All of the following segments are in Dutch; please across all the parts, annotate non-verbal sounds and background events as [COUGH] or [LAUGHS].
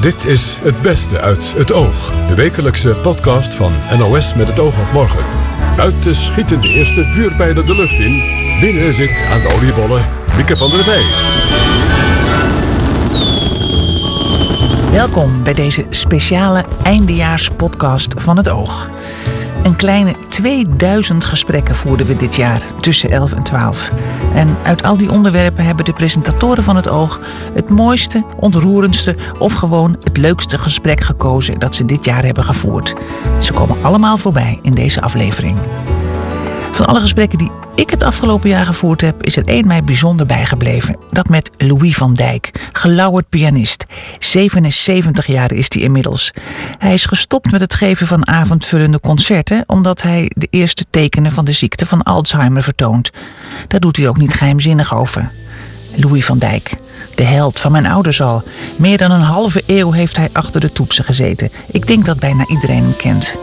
Dit is Het Beste uit het Oog. De wekelijkse podcast van NOS met het oog op morgen. Buiten schieten de eerste vuurpijlen de lucht in. Binnen zit aan de oliebollen Mieke van der Wij. Welkom bij deze speciale eindejaarspodcast van het Oog. Een kleine 2000 gesprekken voerden we dit jaar tussen 11 en 12. En uit al die onderwerpen hebben de presentatoren van het Oog het mooiste, ontroerendste of gewoon het leukste gesprek gekozen dat ze dit jaar hebben gevoerd. Ze komen allemaal voorbij in deze aflevering. Van alle gesprekken die ik het afgelopen jaar gevoerd heb, is er één mij bijzonder bijgebleven. Dat met Louis van Dijk, gelauwerd pianist. 77 jaar is hij inmiddels. Hij is gestopt met het geven van avondvullende concerten, omdat hij de eerste tekenen van de ziekte van Alzheimer vertoont. Daar doet hij ook niet geheimzinnig over. Louis van Dijk, de held van mijn ouders al. Meer dan een halve eeuw heeft hij achter de toetsen gezeten. Ik denk dat bijna iedereen hem kent.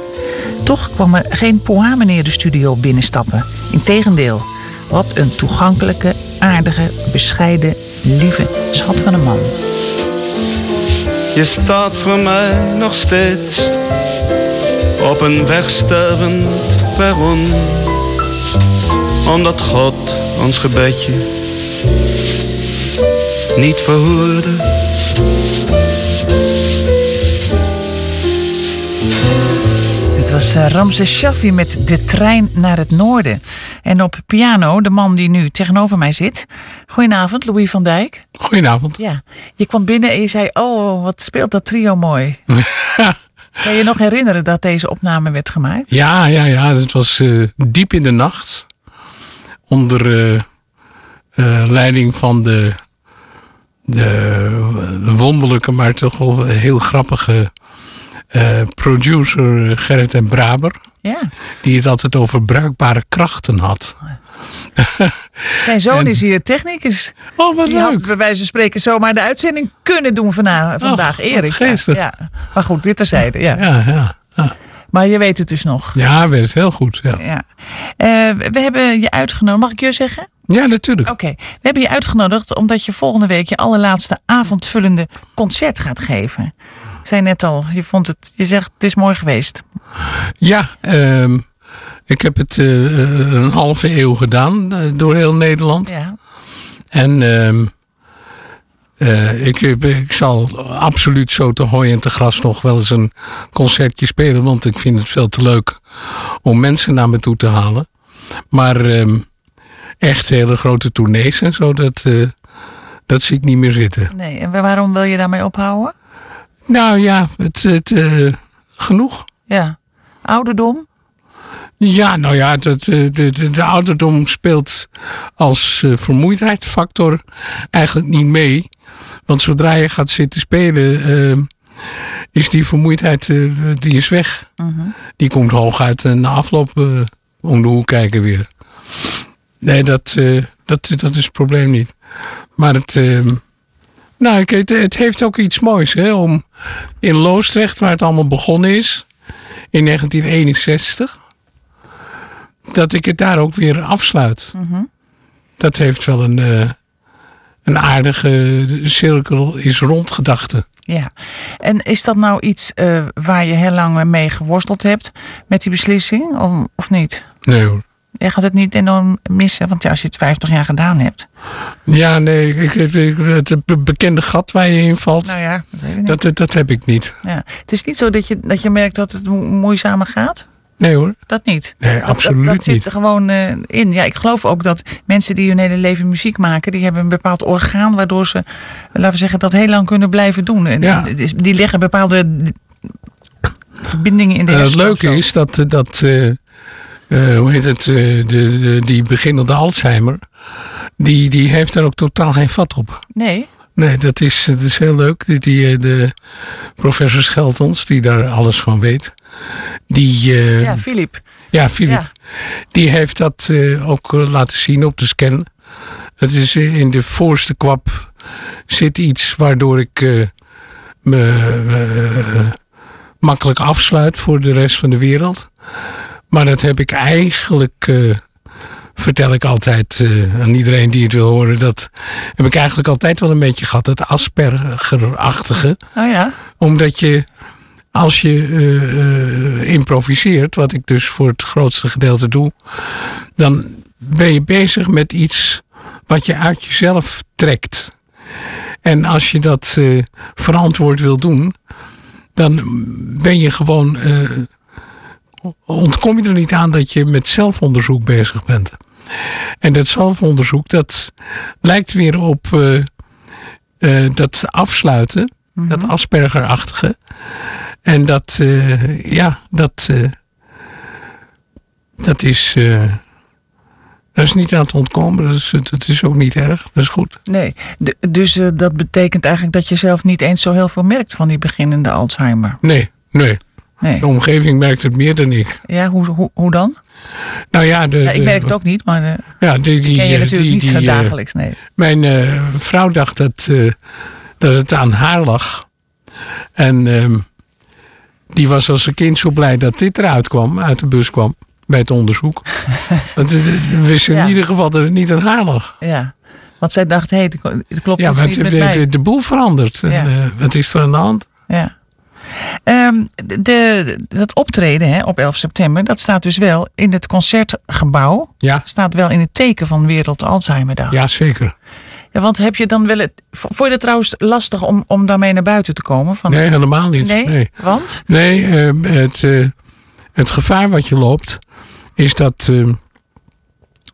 Toch kwam er geen poa meneer de studio binnenstappen. Integendeel, wat een toegankelijke, aardige, bescheiden, lieve schat van een man. Je staat voor mij nog steeds op een wegstervend perron. Omdat God ons gebedje niet verhoorde. Het was uh, Ramses Shaffi met De Trein naar het Noorden. En op piano, de man die nu tegenover mij zit. Goedenavond, Louis van Dijk. Goedenavond. Ja, je kwam binnen en je zei, oh, wat speelt dat trio mooi. [LAUGHS] kan je nog herinneren dat deze opname werd gemaakt? Ja, ja, ja. Het was uh, diep in de nacht. Onder uh, leiding van de, de wonderlijke, maar toch wel heel grappige uh, producer Gerrit en Braber. Ja. Die het altijd over bruikbare krachten had. Zijn zoon en, is hier technicus. Oh, wat die leuk. had bij wijze van spreken zomaar de uitzending kunnen doen vandaag, vandaag Erik. Geestig. Ja, ja, Maar goed, dit terzijde. Ja. Ja, ja, ja. Maar je weet het dus nog. Ja, weet het heel goed. Ja, ja. Uh, we hebben je uitgenodigd. Mag ik je zeggen? Ja natuurlijk. Oké, we hebben je uitgenodigd omdat je volgende week je allerlaatste avondvullende concert gaat geven. Ik zei net al, je, vond het, je zegt het is mooi geweest. Ja, uh, ik heb het uh, een halve eeuw gedaan uh, door heel Nederland. Ja. En uh, ik, ik zal absoluut zo te hooi en te gras nog wel eens een concertje spelen. Want ik vind het veel te leuk om mensen naar me toe te halen. Maar ehm, echt hele grote tournees en zo, dat, dat zie ik niet meer zitten. Nee, en waarom wil je daarmee ophouden? Nou ja, het, het uh, genoeg. Ja, ouderdom? Ja, nou ja, dat, de, de, de ouderdom speelt als uh, vermoeidheidsfactor eigenlijk niet mee. Want zodra je gaat zitten spelen, uh, is die vermoeidheid die is weg. -huh. Die komt hooguit na afloop om de hoek kijken weer. Nee, dat, dat, dat is het probleem niet. Maar het... ehm, nou, het, het heeft ook iets moois hè, om in Loosdrecht, waar het allemaal begonnen is, in 1961, dat ik het daar ook weer afsluit. -huh. Dat heeft wel een, uh, een aardige cirkel is rondgedachte. Ja, en is dat nou iets uh, waar je heel lang mee geworsteld hebt met die beslissing, of, of niet? Nee hoor. Je gaat het niet enorm missen, want ja, als je het 50 jaar gedaan hebt. Ja, nee, ik, ik, het bekende gat waar je in valt, nou ja, dat, dat, dat, heb ik niet. Ja. Het is niet zo dat je, dat je merkt dat het moeizamer gaat? Nee hoor. Dat niet? Nee, dat, absoluut dat, dat zit niet. er gewoon uh, in. Ja, ik geloof ook dat mensen die hun hele leven muziek maken, die hebben een bepaald orgaan waardoor ze, laten we zeggen, dat heel lang kunnen blijven doen. En ja. die leggen bepaalde verbindingen in de uh, Het leuke is dat, dat uh, uh, hoe heet het, de, de, die beginnende Alzheimer, die, die heeft daar ook totaal geen vat op. Nee. Nee, dat is, dat is heel leuk. Die, die, de professor Scheltons, die daar alles van weet. Die, uh, ja, Filip. Ja, Filip. Ja. Die heeft dat uh, ook laten zien op de scan. Het is in de voorste kwap zit iets waardoor ik uh, me makkelijk afsluit voor de rest van de wereld. Maar dat heb ik eigenlijk vertel ik altijd eh, aan iedereen die het wil horen. Dat heb ik eigenlijk altijd wel een beetje gehad. Het Asperger-achtige. Oh ja. Omdat je, als je eh, eh, improviseert, wat ik dus voor het grootste gedeelte doe, dan ben je bezig met iets wat je uit jezelf trekt. En als je dat eh, verantwoord wil doen, dan ben je gewoon. Ontkom je er niet aan dat je met zelfonderzoek bezig bent. En dat zelfonderzoek, dat lijkt weer op eh, eh, dat afsluiten, dat Asperger-achtige. En dat, eh, ja, dat, dat is. dat is niet aan het ontkomen, dat is, dat is ook niet erg, dat is goed. Nee, dus dat betekent eigenlijk dat je zelf niet eens zo heel veel merkt van die beginnende Alzheimer. Nee, nee. Nee. De omgeving merkt het meer dan ik. Ja, hoe, hoe, hoe dan? Nou ja, de, Ja, ik merk het ook niet, maar eh Ja, die, die, ken je natuurlijk die- niet zo eh, dagelijks. Nee. Mijn eh, vrouw dacht dat, dat het aan haar lag. En ehm, die was als een kind zo blij dat dit eruit kwam, uit de bus kwam, bij het onderzoek. [LAUGHS] Want we wisten Ja. in ieder geval dat het niet aan haar lag. Ja. Want zij dacht, hé, hey, het klopt Ja, want niet de, met de, mij. de, de boel verandert. En, wat is er aan de hand? Ja. Ehm, de, de- dat optreden hè, op 11 september, dat staat dus wel in het concertgebouw. Ja, Staat wel in het teken van Wereld Alzheimerdag. ja zeker. Ja, want heb je dan wel het. Vond je het trouwens lastig om, om daarmee naar buiten te komen? Van, Nee, helemaal niet. nee? nee. Want? Nee, ehm, het, eh, het gevaar wat je loopt is dat ehm,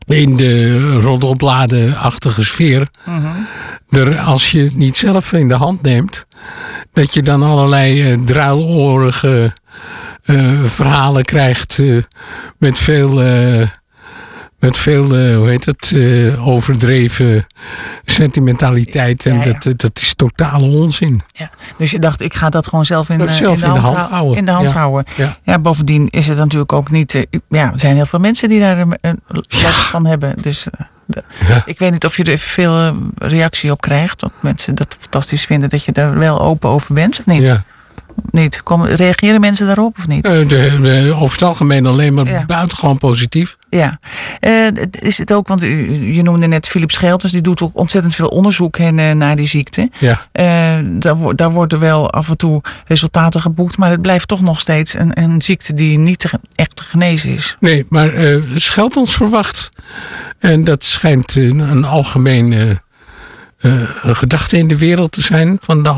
in de roddelbladenachtige sfeer, er, als je het niet zelf in de hand neemt, dat je dan allerlei eh, druilorige eh, verhalen krijgt eh, met veel, met veel eh, hoe heet het, eh, overdreven sentimentaliteit. En Ja, ja. Dat, dat, is totale onzin. Ja. Dus je dacht, ik ga dat gewoon zelf in, eh, zelf in, de, hand hou- houden. In de hand houden. Ja. Bovendien is het natuurlijk ook niet. ja, er zijn heel veel mensen die daar een, last van hebben. Dus de- Ja. ik weet niet of je er veel reactie op krijgt. Dat mensen dat fantastisch vinden dat je daar wel open over bent, of niet? Ja. Niet? Reageren mensen daarop of niet? Eh, de, de- over het algemeen alleen maar Ja. buitengewoon positief. Ja. Eh, is het ook, want u, je noemde net Philip Schelters, die doet ook ontzettend veel onderzoek heen, eh, naar die ziekte. Ja. Daar, daar worden wel af en toe resultaten geboekt, maar het blijft toch nog steeds een, een ziekte die niet te, echt te genezen is. Nee, maar Scheld ons verwacht. En dat schijnt eh, een algemeen een gedachte in de wereld te zijn van de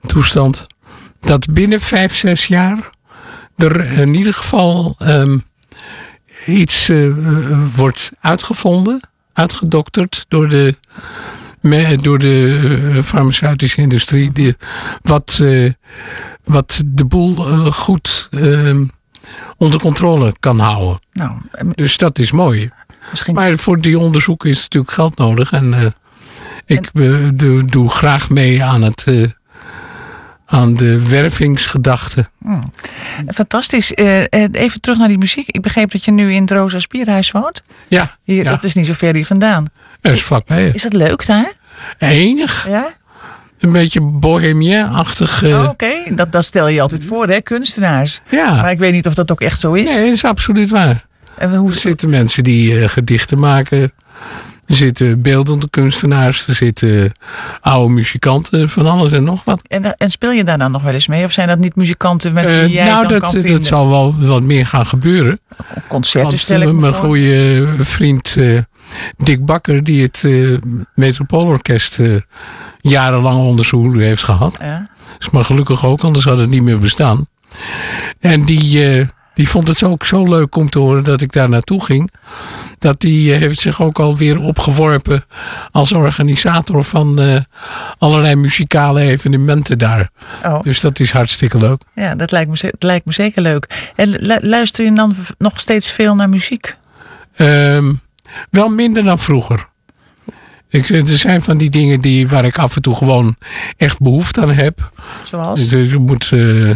Alzheimer-toestand. dat binnen vijf, zes jaar er in ieder geval ehm, iets eh, eh, wordt uitgevonden, uitgedokterd door de, door de eh, farmaceutische industrie. Die, wat, wat de boel goed ehm, onder controle kan houden. Nou, Dus dat is mooi. misschien. Maar voor die onderzoeken is natuurlijk geld nodig. En ik doe, doe graag mee aan, het, aan de wervingsgedachte. Fantastisch. Eh, eh, even terug naar die muziek. Ik begreep dat je nu in het Rosa Spierhuis woont. Ja, Hier, ja Dat is niet zo ver hier vandaan. dat is vlakbij. Is dat leuk daar? Enig. Ja? Een beetje bohemien-achtig. eh, Oh, Oké, dat, dat stel je altijd voor, hè? Kunstenaars. ja, Maar ik weet niet of dat ook echt zo is. nee, dat is absoluut waar. En hoe, Er zitten mensen die gedichten maken. Er zitten beeldende kunstenaars. Er zitten oude muzikanten. Van alles en nog wat. en, en speel je daar dan nog wel eens mee? Of zijn dat niet muzikanten met wie Eh, jij nou, dan dat, kan dat vinden? zal wel wat meer gaan gebeuren. Concerten Want stel ik me mijn goede vriend eh, Dick Bakker, die het eh Metropoolorkest eh, jarenlang onder zijn hoede heeft gehad. Ja. Is maar gelukkig ook, anders had het niet meer bestaan. En die, eh, die vond het ook zo leuk om te horen dat ik daar naartoe ging. Dat die eh, heeft zich ook alweer opgeworpen als organisator van eh, allerlei muzikale evenementen daar. Oh, Dus dat is hartstikke leuk. ja, dat lijkt, me, dat lijkt me zeker leuk. En lu- luister je dan nog steeds veel naar muziek? Ehm, wel minder dan vroeger. Ik, er zijn van die dingen die, waar ik af en toe gewoon echt behoefte aan heb. Zoals? Dus je moet, eh,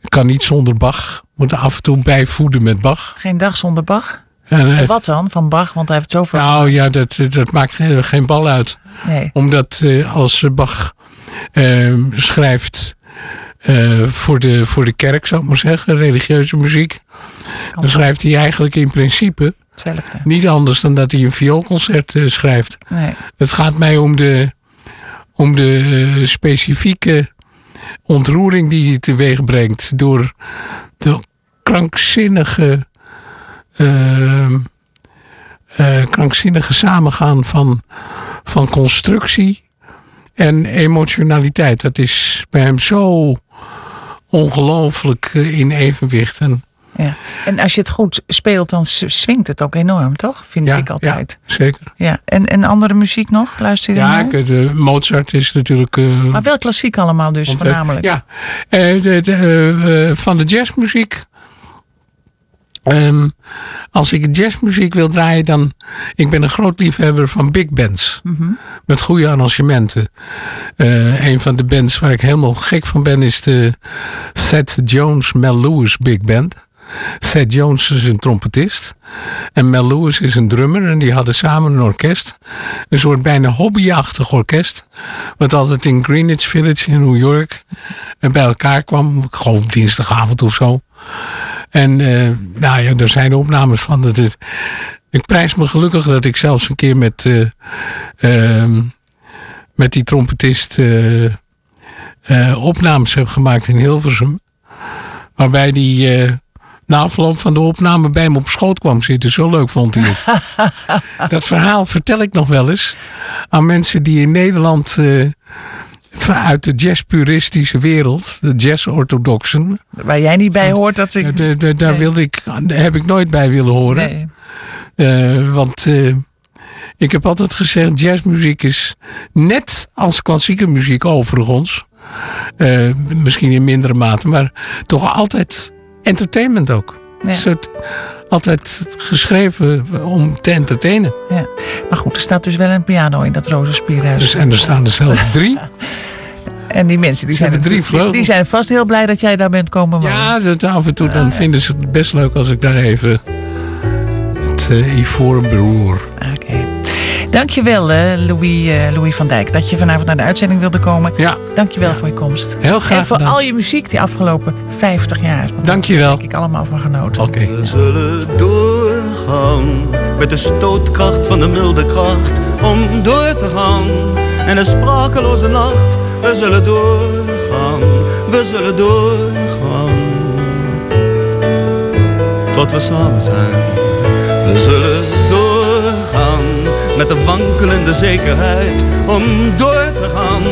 ik kan niet zonder Bach. Moet af en toe bijvoeden met Bach. Geen dag zonder Bach? En, eh, En wat dan van Bach? Want hij heeft zoveel... nou ja, dat, dat maakt eh, geen bal uit. Nee. Omdat eh, als Bach schrijft eh, voor, de, voor de kerk, zou ik maar zeggen, religieuze muziek. Dan schrijft hij eigenlijk in principe niet anders dan dat hij een vioolconcert eh, schrijft. Nee. Het gaat mij om de, om de eh, specifieke ontroering die hij teweeg brengt door de krankzinnige, ehm, eh, krankzinnige samengaan van, van constructie en emotionaliteit. Dat is bij hem zo ongelooflijk eh, in evenwicht. En, Ja. En als je het goed speelt, dan swingt het ook enorm, toch? Vind ja, ik altijd. Ja, zeker. Ja. En, en andere muziek nog? Luister je Ja, ik, de Mozart is natuurlijk. eh, Maar wel klassiek allemaal dus, eh, voornamelijk. Ja, Eh, de, de, eh, eh, van de jazzmuziek. Ehm, als ik jazzmuziek wil draaien, dan. Ik ben een groot liefhebber van big bands. Met goede arrangementen. Eh, een van de bands waar ik helemaal gek van ben is de Seth Jones Mel Lewis Big Band. Seth Jones is een trompetist. En Mel Lewis is een drummer. En die hadden samen een orkest. Een soort bijna hobbyachtig orkest. Wat altijd in Greenwich Village in New York eh, bij elkaar kwam. Gewoon dinsdagavond of zo. En nou ja, er zijn opnames van. Ik prijs me gelukkig dat ik zelfs een keer met, eh, ehm, met die trompetist opnames heb gemaakt in Hilversum. Waarbij die na afloop van de opname bij me op schoot kwam zitten. Zo leuk vond hij het. [LAUGHS] dat verhaal vertel ik nog wel eens aan mensen die in Nederland eh, uit de jazzpuristische wereld, de jazz-orthodoxen, Waar jij niet bij hoort dat ik... ja, de- de- daar Nee. wilde ik, daar heb ik nooit bij willen horen. Nee. Eh, want eh, ik heb altijd gezegd, jazzmuziek is net als klassieke muziek overigens. misschien in mindere mate, maar toch altijd entertainment ook. Ja. Het- altijd geschreven om te entertainen. Ja. Maar goed, er staat dus wel een piano in dat Rozenspierhuis. Dus, en er staan er zelfs [LAUGHS] drie. En die mensen die zijn, drie vleugels. die zijn vast heel blij dat jij daar bent komen wonen. Ja, dat, af en toe dan vinden ze het best leuk als ik daar even het eh, ivoren beroer. Oké. Dankjewel, eh, Louis, eh, Louis van Dijk, dat je vanavond naar de uitzending wilde komen. Ja, Dankjewel voor je komst. heel graag en voor gedaan. al je muziek die afgelopen 50 jaar. Want daar Dankjewel. heb ik allemaal van genoten. Oké. We zullen doorgaan met de stootkracht van de milde kracht om door te gaan in een sprakeloze nacht. We zullen doorgaan, we zullen doorgaan tot we samen zijn. We zullen doorgaan met de wankelende zekerheid om door te gaan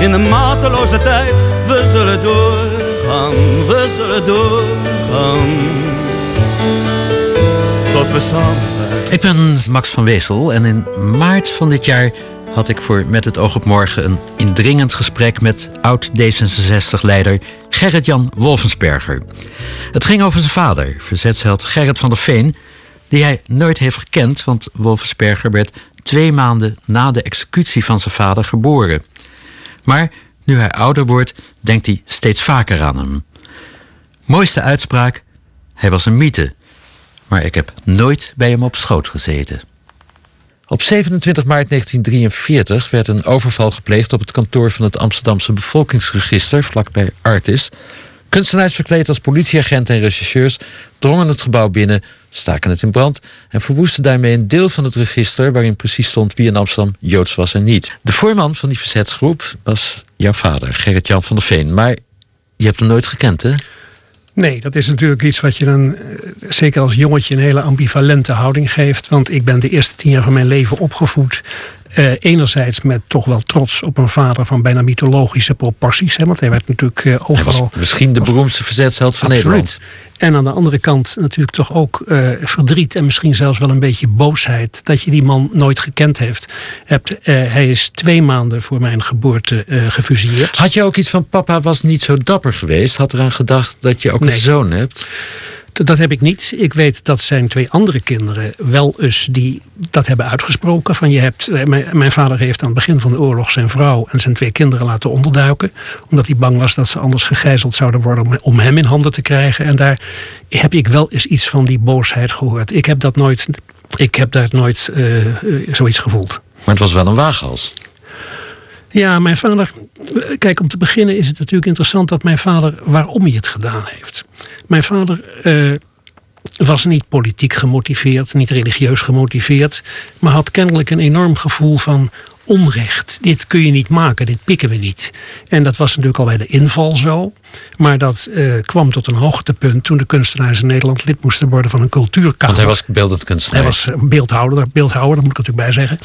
in een mateloze tijd. We zullen doorgaan, we zullen doorgaan tot we samen zijn. Ik ben Max van Weesel en in maart van dit jaar had ik voor Met het oog op morgen een indringend gesprek met oud D66-leider Gerrit-Jan Wolfensberger. Het ging over zijn vader, verzetsheld Gerrit van der Veen, die hij nooit heeft gekend, want Wolfensberger werd twee maanden na de executie van zijn vader geboren. Maar nu hij ouder wordt, denkt hij steeds vaker aan hem. Mooiste uitspraak: hij was een mythe maar ik heb nooit bij hem op schoot gezeten. Op 27 maart 1943 werd een overval gepleegd op het kantoor van het Amsterdamse bevolkingsregister vlakbij Artis. Kunstenaars verkleed als politieagenten en rechercheurs drongen het gebouw binnen, staken het in brand en verwoesten daarmee een deel van het register waarin precies stond wie in Amsterdam Joods was en niet. De voorman van die verzetsgroep was jouw vader, Gerrit-Jan van der Veen. Maar je hebt hem nooit gekend, hè? Nee, dat is natuurlijk iets wat je dan, eh, zeker als jongetje, een hele ambivalente houding geeft. Want ik ben de eerste tien jaar van mijn leven opgevoed. Eh, enerzijds met toch wel trots op een vader van bijna mythologische proporties. Hè, want hij werd natuurlijk eh, overal. misschien de beroemdste verzetsheld van Absoluut. Nederland. En aan de andere kant natuurlijk toch ook eh, verdriet en misschien zelfs wel een beetje boosheid dat je die man nooit gekend heeft. hebt. Hij is twee maanden voor mijn geboorte eh gefusilleerd. Had je ook iets van papa was niet zo dapper geweest? Had eraan gedacht dat je ook Nee. een zoon hebt? Dat heb ik niet. Ik weet dat zijn twee andere kinderen wel eens die dat hebben uitgesproken. Van je hebt, eh, mijn, mijn vader heeft aan het begin van de oorlog zijn vrouw en zijn twee kinderen laten onderduiken. Omdat hij bang was dat ze anders gegijzeld zouden worden om, om hem in handen te krijgen. En daar heb ik wel eens iets van die boosheid gehoord. Ik heb dat nooit, ik heb daar nooit eh, eh, zoiets gevoeld. Maar het was wel een waaghals. Ja, mijn vader. Kijk, om te beginnen is het natuurlijk interessant dat mijn vader. waarom hij het gedaan heeft. Mijn vader. Uh, was niet politiek gemotiveerd, niet religieus gemotiveerd, maar had kennelijk een enorm gevoel van onrecht. Dit kun je niet maken, dit pikken we niet. En dat was natuurlijk al bij de inval zo. Maar dat uh, kwam tot een hoogtepunt toen de kunstenaars in Nederland lid moesten worden van een cultuurkamer. Want hij was beeldend kunstenaar. Hij was beeldhouder, beeldhouwer, dat moet ik natuurlijk bij zeggen.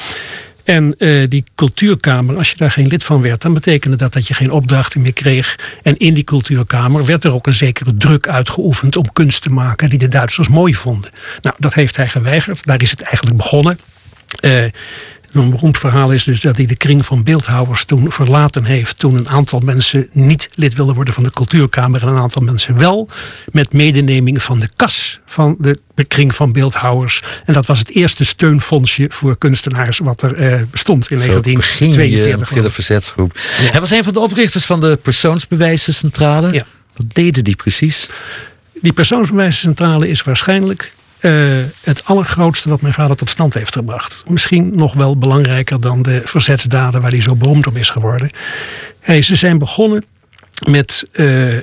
En uh, die cultuurkamer, als je daar geen lid van werd, dan betekende dat dat je geen opdrachten meer kreeg. En in die cultuurkamer werd er ook een zekere druk uitgeoefend om kunst te maken die de Duitsers mooi vonden. Nou, dat heeft hij geweigerd. Daar is het eigenlijk begonnen. Uh, een beroemd verhaal is dus dat hij de kring van beeldhouwers toen verlaten heeft. Toen een aantal mensen niet lid wilden worden van de cultuurkamer. En een aantal mensen wel. Met medeneming van de kas van de kring van beeldhouwers. En dat was het eerste steunfondsje voor kunstenaars wat er eh, bestond in Zo 1942. Begin de verzetsgroep. Hij was een van de oprichters van de persoonsbewijzencentrale. Ja. Wat deden die precies? Die persoonsbewijzencentrale is waarschijnlijk uh, het allergrootste wat mijn vader tot stand heeft gebracht. Misschien nog wel belangrijker dan de verzetsdaden waar hij zo beroemd om is geworden. Hey, ze zijn begonnen met uh,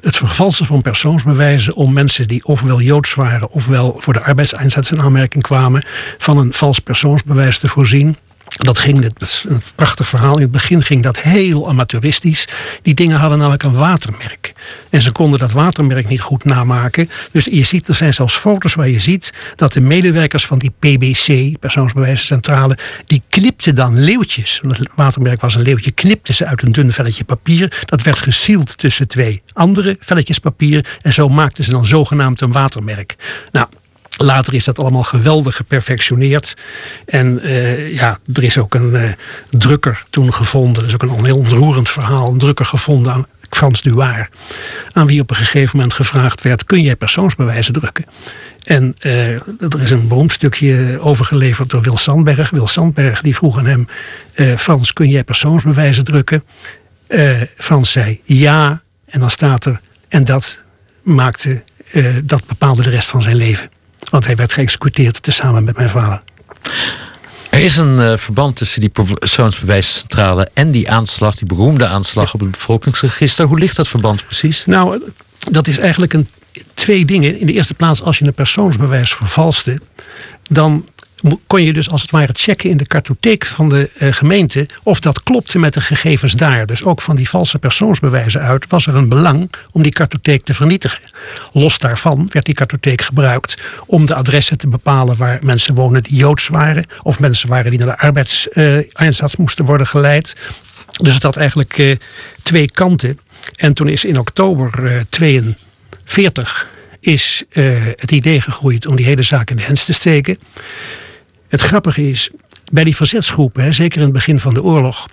het vervalsen van persoonsbewijzen om mensen die ofwel joods waren ofwel voor de arbeidseinsatz in aanmerking kwamen van een vals persoonsbewijs te voorzien. Dat ging, is een prachtig verhaal. In het begin ging dat heel amateuristisch. Die dingen hadden namelijk een watermerk. En ze konden dat watermerk niet goed namaken. Dus je ziet, er zijn zelfs foto's waar je ziet dat de medewerkers van die PBC, persoonsbewijzencentrale, die knipten dan leeuwtjes. Het watermerk was een leeuwtje, knipten ze uit een dun velletje papier. Dat werd gesield tussen twee andere velletjes papier. En zo maakten ze dan zogenaamd een watermerk. Nou, Later is dat allemaal geweldig geperfectioneerd. En uh, ja, er is ook een uh, drukker toen gevonden. Dat is ook een heel ontroerend verhaal. Een drukker gevonden aan Frans Duard. Aan wie op een gegeven moment gevraagd werd: kun jij persoonsbewijzen drukken? En uh, er is een beroemd overgeleverd door Wil Sandberg. Wil Sandberg die vroeg aan hem: Frans, kun jij persoonsbewijzen drukken? Frans zei ja. En dan staat er: en dat maakte, dat bepaalde de rest van zijn leven. Want hij werd geëxecuteerd tezamen met mijn vader. Er is een uh, verband tussen die persoonsbewijscentrale en die aanslag, die beroemde aanslag op het bevolkingsregister. Hoe ligt dat verband precies? Nou, dat is eigenlijk een, twee dingen. In de eerste plaats, als je een persoonsbewijs vervalste, dan kon je dus als het ware checken in de kartotheek van de uh, gemeente of dat klopte met de gegevens daar. Dus ook van die valse persoonsbewijzen uit was er een belang om die kartotheek te vernietigen. Los daarvan werd die kartotheek gebruikt om de adressen te bepalen waar mensen wonen die joods waren of mensen waren die naar de arbeidseinsatz uh, moesten worden geleid. Dus het had eigenlijk uh, twee kanten. En toen is in oktober 42 is het idee gegroeid om die hele zaak in de hens te steken. Het grappige is, bij die verzetsgroepen, zeker in het begin van de oorlog,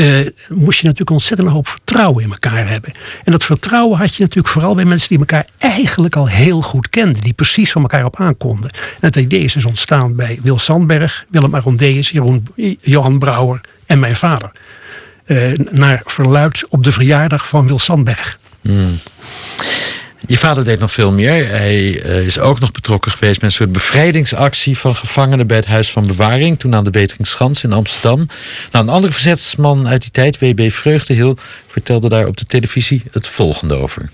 uh, moest je natuurlijk ontzettend hoop vertrouwen in elkaar hebben. En dat vertrouwen had je natuurlijk vooral bij mensen die elkaar eigenlijk al heel goed kenden. Die precies van elkaar op aankonden. En het idee is dus ontstaan bij Wil Sandberg, Willem Arondeus, Johan Brouwer en mijn vader. Uh, naar verluid op de verjaardag van Wil Sandberg. Hmm. Je vader deed nog veel meer. Hij uh, is ook nog betrokken geweest met een soort bevrijdingsactie van gevangenen bij het Huis van Bewaring, toen aan de Beteringschans in Amsterdam. Nou, een andere verzetsman uit die tijd, W.B. Vreugdehil, vertelde daar op de televisie het volgende over.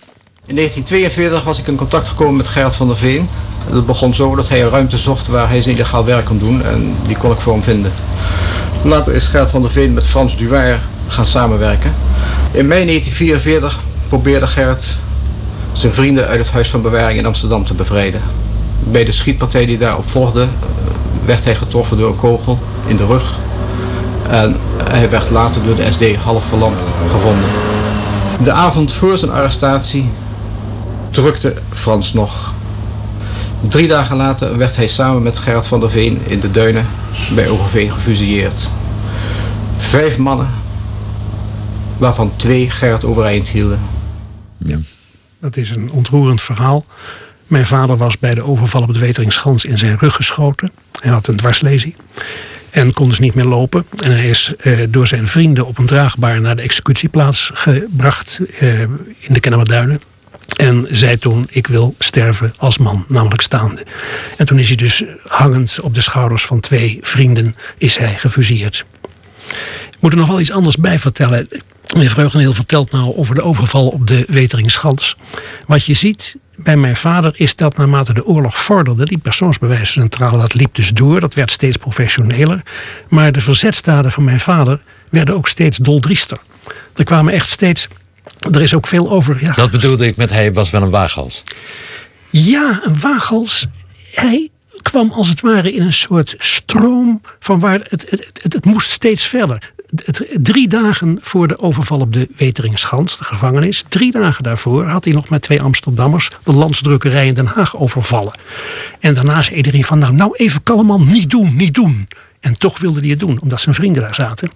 In 1942 was ik in contact gekomen met Gerard van der Veen. Dat begon zo dat hij een ruimte zocht waar hij zijn illegaal werk kon doen en die kon ik voor hem vinden. Later is Gerard van der Veen met Frans Duwaer gaan samenwerken. In mei 1944 probeerde Gerard zijn vrienden uit het Huis van Bewaring in Amsterdam te bevrijden. Bij de schietpartij die daarop volgde werd hij getroffen door een kogel in de rug. En hij werd later door de SD half verlamd gevonden. De avond voor zijn arrestatie drukte Frans nog. Drie dagen later werd hij samen met Gerard van der Veen in de duinen bij Overveen gefusilleerd. Vijf mannen, waarvan twee Gerard overeind hielden. Ja. Dat is een ontroerend verhaal. Mijn vader was bij de overval op het Weteringschans in zijn rug geschoten. Hij had een dwarslesie. En kon dus niet meer lopen. En hij is eh, door zijn vrienden op een draagbaar naar de executieplaats gebracht eh, in de Kennemerduinen. En zei toen, ik wil sterven als man, namelijk staande. En toen is hij dus hangend op de schouders van twee vrienden, is hij gefusilleerd. moet er nog wel iets anders bij vertellen. Meneer Vreugdeneel vertelt nou over de overval op de Weteringschans. Wat je ziet bij mijn vader is dat naarmate de oorlog vorderde, die persoonsbewijscentrale, dat liep dus door, dat werd steeds professioneler. Maar de verzetstaden van mijn vader werden ook steeds doldriester. Er kwamen echt steeds. Er is ook veel over. Ja, Dat bedoelde ik met hij was wel een waaghals. ja, een waaghals. Hij kwam als het ware in een soort stroom van waar het, het, het, het moest steeds verder. Drie dagen voor de overval op de Weteringschans, de gevangenis, drie dagen daarvoor had hij nog met twee Amsterdammers de landsdrukkerij in Den Haag overvallen. En daarna zei iedereen van nou, nou even kalm man, niet doen, niet doen. En toch wilde hij het doen, omdat zijn vrienden daar zaten.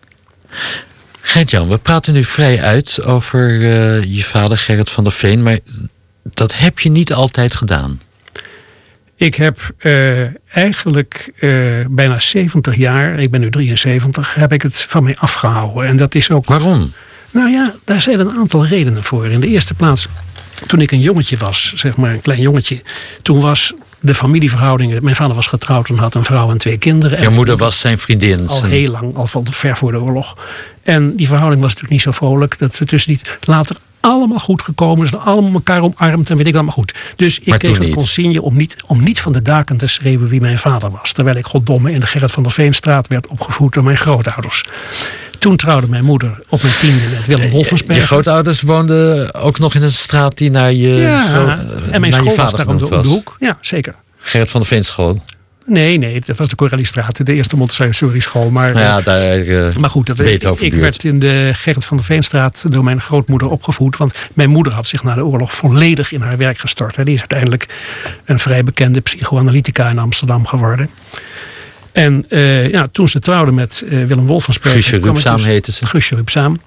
Gert-Jan, we praten nu vrij uit over eh, je vader Gerrit van der Veen, maar dat heb je niet altijd gedaan. Ik heb eh, eigenlijk eh, bijna 70 jaar, ik ben nu 73, heb ik het van mij afgehouden. En dat is ook. Waarom? Nou ja, daar zijn een aantal redenen voor. In de eerste plaats, toen ik een jongetje was, zeg maar een klein jongetje, toen was de familieverhoudingen. Mijn vader was getrouwd en had een vrouw en twee kinderen. Je moeder was zijn vriendin. al heel lang, al van ver voor de oorlog. En die verhouding was natuurlijk niet zo vrolijk. Dat ze tussen die later allemaal goed gekomen zijn. Allemaal elkaar omarmd en weet ik allemaal goed. Dus ik Maar kreeg een consigne om niet, om niet van de daken te schreeuwen wie mijn vader was. Terwijl ik goddomme in de Gerrit van der Veenstraat werd opgevoed door mijn grootouders. Toen trouwde mijn moeder op mijn tiende met Willem Je Wolfensberger. grootouders woonden ook nog in een straat die naar je, ja, en naar mijn je school was vader daar om de, genoemd om de was. hoek. Ja, zeker. Gerrit van der Veen school. Nee, nee, dat was de Corellistraat, de eerste Montessori school. Maar, ja, daar, eh, Maar goed, dat, ik, ik werd in de Gerrit van der Veenstraat door mijn grootmoeder opgevoed. Want mijn moeder had zich na de oorlog volledig in haar werk gestort. hè. Die is uiteindelijk een vrij bekende psychoanalytica in Amsterdam geworden. En eh, ja, toen ze trouwde met eh, Willem Wolfensperger... Guusje Rupsaam dus- heette ze. Guusje Rupsaam.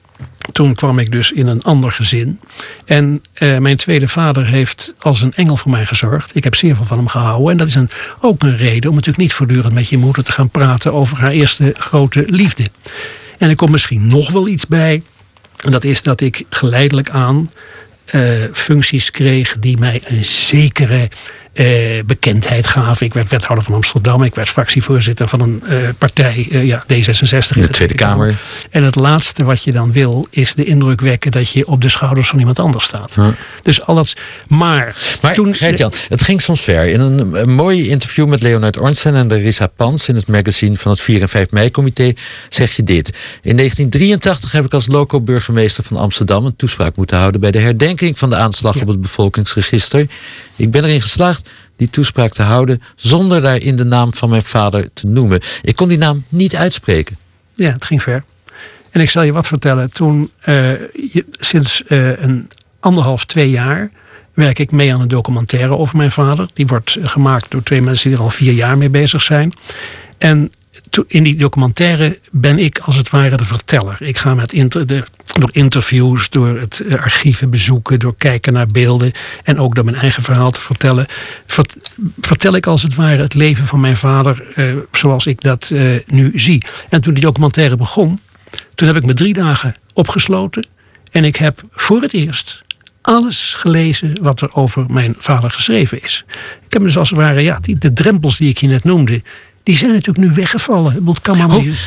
Toen kwam ik dus in een ander gezin. En eh, mijn tweede vader heeft als een engel voor mij gezorgd. Ik heb zeer veel van hem gehouden. En dat is een, ook een reden om natuurlijk niet voortdurend met je moeder te gaan praten over haar eerste grote liefde. En er komt misschien nog wel iets bij. En dat is dat ik geleidelijk aan eh, functies kreeg die mij een zekere bekendheid gaven. Ik werd wethouder van Amsterdam. Ik werd fractievoorzitter van een eh, partij, eh, ja, D66. In de Tweede Kamer. En het laatste wat je dan wil, is de indruk wekken dat je op de schouders van iemand anders staat. Ja. Dus al dat. Maar, Maar toen. Gert-Jan, het ging soms ver. In een, een mooi interview met Leonard Ornstein en Larissa Pans... in het magazine van het 4 en 5 mei-comité zeg je dit. In 1983 heb ik als loco-burgemeester van Amsterdam... een toespraak moeten houden bij de herdenking van de aanslag Ja. op het bevolkingsregister. Ik ben erin geslaagd die toespraak te houden... zonder daarin de naam van mijn vader te noemen. Ik kon die naam niet uitspreken. Ja, het ging ver. En ik zal je wat vertellen. Toen, eh, sinds eh, een anderhalf, twee jaar werk ik mee aan een documentaire over mijn vader. Die wordt eh, gemaakt door twee mensen die er al vier jaar mee bezig zijn. En in die documentaire ben ik als het ware de verteller. Ik ga met de, door interviews, door het eh, archieven bezoeken, door kijken naar beelden en ook door mijn eigen verhaal te vertellen, vert- vertel ik als het ware het leven van mijn vader eh, zoals ik dat eh, nu zie. En toen die documentaire begon, toen heb ik me drie dagen opgesloten en ik heb voor het eerst alles gelezen wat er over mijn vader geschreven is. Ik heb dus als het ware, ja, die, de drempels die ik je net noemde, die zijn natuurlijk nu weggevallen.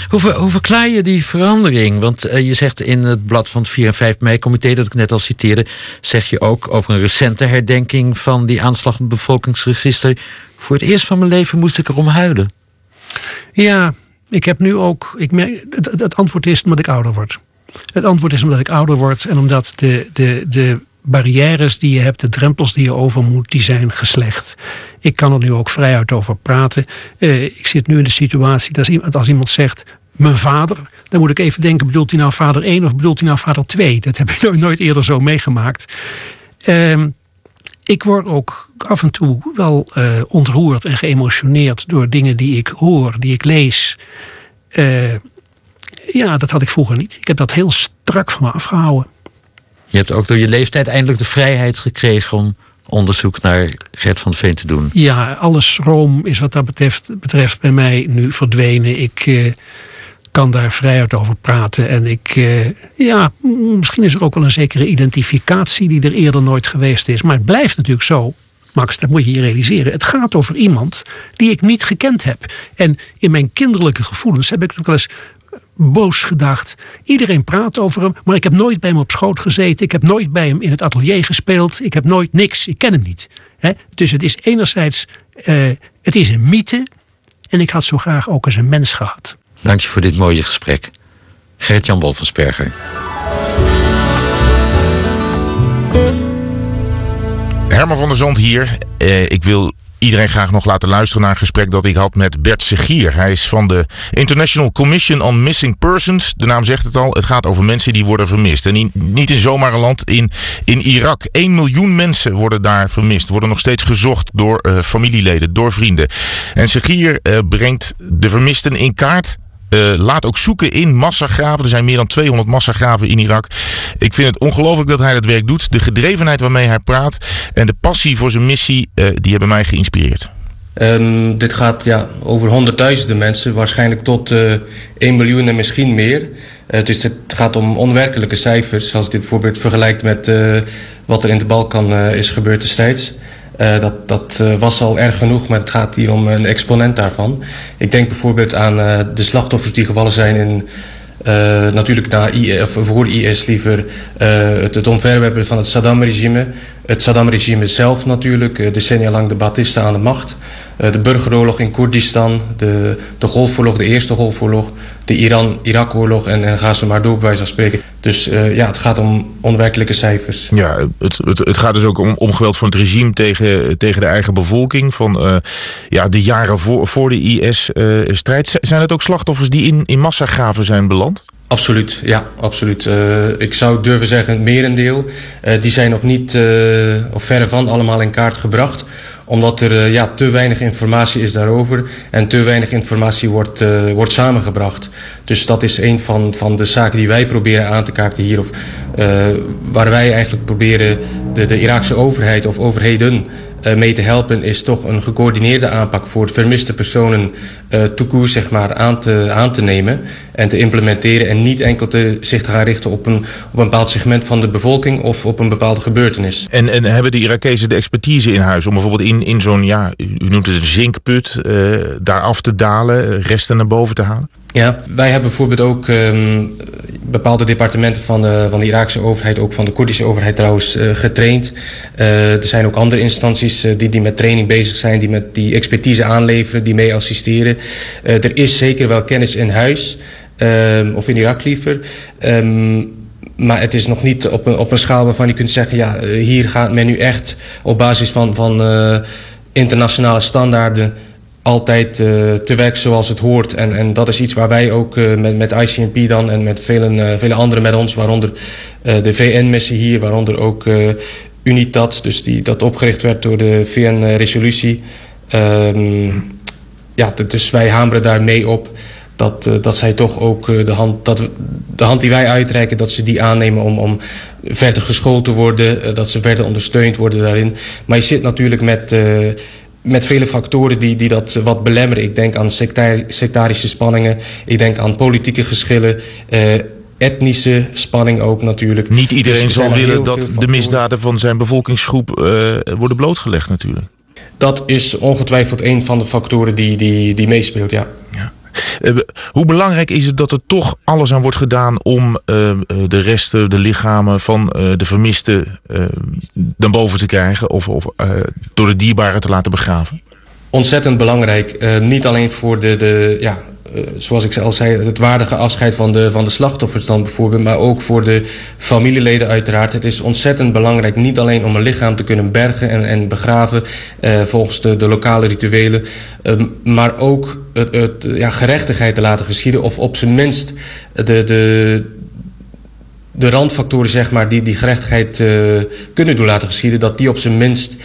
Hoe, hoe, hoe verklaar je die verandering? Want eh, je zegt in het blad van het 4 en 5 mei-comité, dat ik net al citeerde, zeg je ook over een recente herdenking van die aanslag op het bevolkingsregister. Voor het eerst van mijn leven moest ik erom huilen. Ja, ik heb nu ook. Ik merk, het, het antwoord is omdat ik ouder word. Het antwoord is omdat ik ouder word en omdat de, de, de barrières die je hebt, de drempels die je over moet, die zijn geslecht. Ik kan er nu ook vrijuit over praten. Eh, ik zit nu in de situatie dat als iemand, als iemand zegt. Mijn vader, dan moet ik even denken: bedoelt hij nou vader 1 of bedoelt hij nou vader 2? Dat heb ik nooit- [LAUGHS] nooit eerder zo meegemaakt. Ehm, ik word ook af en toe wel eh, ontroerd en geëmotioneerd door dingen die ik hoor, die ik lees. Eh, ja, dat had ik vroeger niet. Ik heb dat heel strak van me afgehouden. Je hebt ook door je leeftijd eindelijk de vrijheid gekregen om onderzoek naar Gert van Veen te doen. Ja, alle schroom is wat dat betreft, betreft bij mij nu verdwenen. Ik eh, kan daar vrijuit over praten. En ik, eh, ja, misschien is er ook wel een zekere identificatie die er eerder nooit geweest is. Maar het blijft natuurlijk zo, Max, dat moet je je realiseren. Het gaat over iemand die ik niet gekend heb. En in mijn kinderlijke gevoelens heb ik ook wel eens boos gedacht. Iedereen praat over hem, maar ik heb nooit bij hem op schoot gezeten. Ik heb nooit bij hem in het atelier gespeeld. Ik heb nooit niks. Ik ken hem niet. Dus het is enerzijds, uh, het is een mythe. En ik had zo graag ook eens een mens gehad. Dank je voor dit mooie gesprek. Gert-Jan Wolfensperger. Herman van der Zand hier. Eh, ik wil iedereen graag nog laten luisteren naar een gesprek dat ik had met Bert Segier. Hij is van de International Commission on Missing Persons. De naam zegt het al, het gaat over mensen die worden vermist. En niet in zomaar een land, in, in Irak. 1 miljoen mensen worden daar vermist. Worden nog steeds gezocht door uh, familieleden, door vrienden. En Segier uh, brengt de vermisten in kaart. Uh, laat ook zoeken in massagraven. Er zijn meer dan 200 massagraven in Irak. Ik vind het ongelooflijk dat hij dat werk doet. De gedrevenheid waarmee hij praat en de passie voor zijn missie, uh, die hebben mij geïnspireerd. Um, dit gaat ja, over honderdduizenden mensen, waarschijnlijk tot uh, 1 miljoen en misschien meer. het, is, het gaat om onwerkelijke cijfers, als dit bijvoorbeeld vergelijkt met wat er in de Balkan is gebeurd destijds. Uh, dat dat uh, was al erg genoeg, maar het gaat hier om een exponent daarvan. Ik denk bijvoorbeeld aan uh, de slachtoffers die gevallen zijn in. natuurlijk na IS, of voor IS liever het, het omverwerpen van het Saddam-regime. Het Saddam-regime zelf natuurlijk, decennia lang de Batista aan de macht. de burgeroorlog in Koerdistan, de, de Golfoorlog, de Eerste Golfoorlog, de Iran-Irak-oorlog en, en ga ze maar door bij wijze van spreken. Dus uh, ja, het gaat om onwerkelijke cijfers. Ja, het, het, het gaat dus ook om, om geweld van het regime tegen, tegen de eigen bevolking. Van ja, de jaren voor, voor de IS-strijd. Zijn het ook slachtoffers die in, in massagraven zijn beland? Absoluut, ja, absoluut. Uh, ik zou durven zeggen het merendeel. Uh, die zijn nog niet, uh, of verre van, allemaal in kaart gebracht omdat er ja, te weinig informatie is daarover en te weinig informatie wordt, wordt samengebracht. Dus dat is een van, van de zaken die wij proberen aan te kaarten hier. Of, waar wij eigenlijk proberen de, de Iraakse overheid of overheden mee te helpen is toch een gecoördineerde aanpak voor vermiste personen uh, toekoer zeg maar aan te, aan te nemen en te implementeren en niet enkel te, zich te gaan richten op een, op een bepaald segment van de bevolking of op een bepaalde gebeurtenis. En, en hebben de Irakezen de expertise in huis om bijvoorbeeld in, in zo'n, ja, u noemt het een zinkput, uh, daar af te dalen, resten naar boven te halen? Ja, wij hebben bijvoorbeeld ook um, bepaalde departementen van de, van de Iraakse overheid, ook van de Koerdische overheid trouwens, uh, getraind. Uh, er zijn ook andere instanties uh, die, die met training bezig zijn, die met die expertise aanleveren, die mee assisteren. er is zeker wel kennis in huis, um, of in Irak liever. Um, maar het is nog niet op een, op een schaal waarvan je kunt zeggen, ja, hier gaat men nu echt op basis van, van internationale standaarden altijd uh, te werk zoals het hoort. En, en dat is iets waar wij ook uh, met, met ICNP dan en met vele, uh, vele anderen met ons, waaronder de VN-missie hier, waaronder ook UNITAD, dus die, dat opgericht werd door de VN-resolutie. Um, ja, dus wij hameren daar mee op dat, dat zij toch ook de hand, dat de hand die wij uitreiken, dat ze die aannemen om, om verder geschoold te worden, dat ze verder ondersteund worden daarin. Maar je zit natuurlijk met met vele factoren die, die dat wat belemmeren. Ik denk aan sectar sectarische spanningen, ik denk aan politieke geschillen, uh, etnische spanning ook natuurlijk. Niet iedereen dus zal willen dat de misdaden van zijn bevolkingsgroep uh, worden blootgelegd natuurlijk. Dat is ongetwijfeld een van de factoren die, die, die meespeelt, ja. ja. Uh, hoe belangrijk is het dat er toch alles aan wordt gedaan om uh, de resten, de lichamen van de vermisten naar boven te krijgen of, of door de dierbaren te laten begraven? Ontzettend belangrijk. niet alleen voor de, de, ja, zoals ik al zei, het waardige afscheid van de, van de slachtoffers dan bijvoorbeeld, maar ook voor de familieleden uiteraard. Het is ontzettend belangrijk, niet alleen om een lichaam te kunnen bergen en, en begraven uh, volgens de, lokale rituelen, uh, maar ook het, het, ja, gerechtigheid te laten geschieden of op zijn minst de, de, de randfactoren zeg maar, die die gerechtigheid kunnen doen laten geschieden, dat die op zijn minst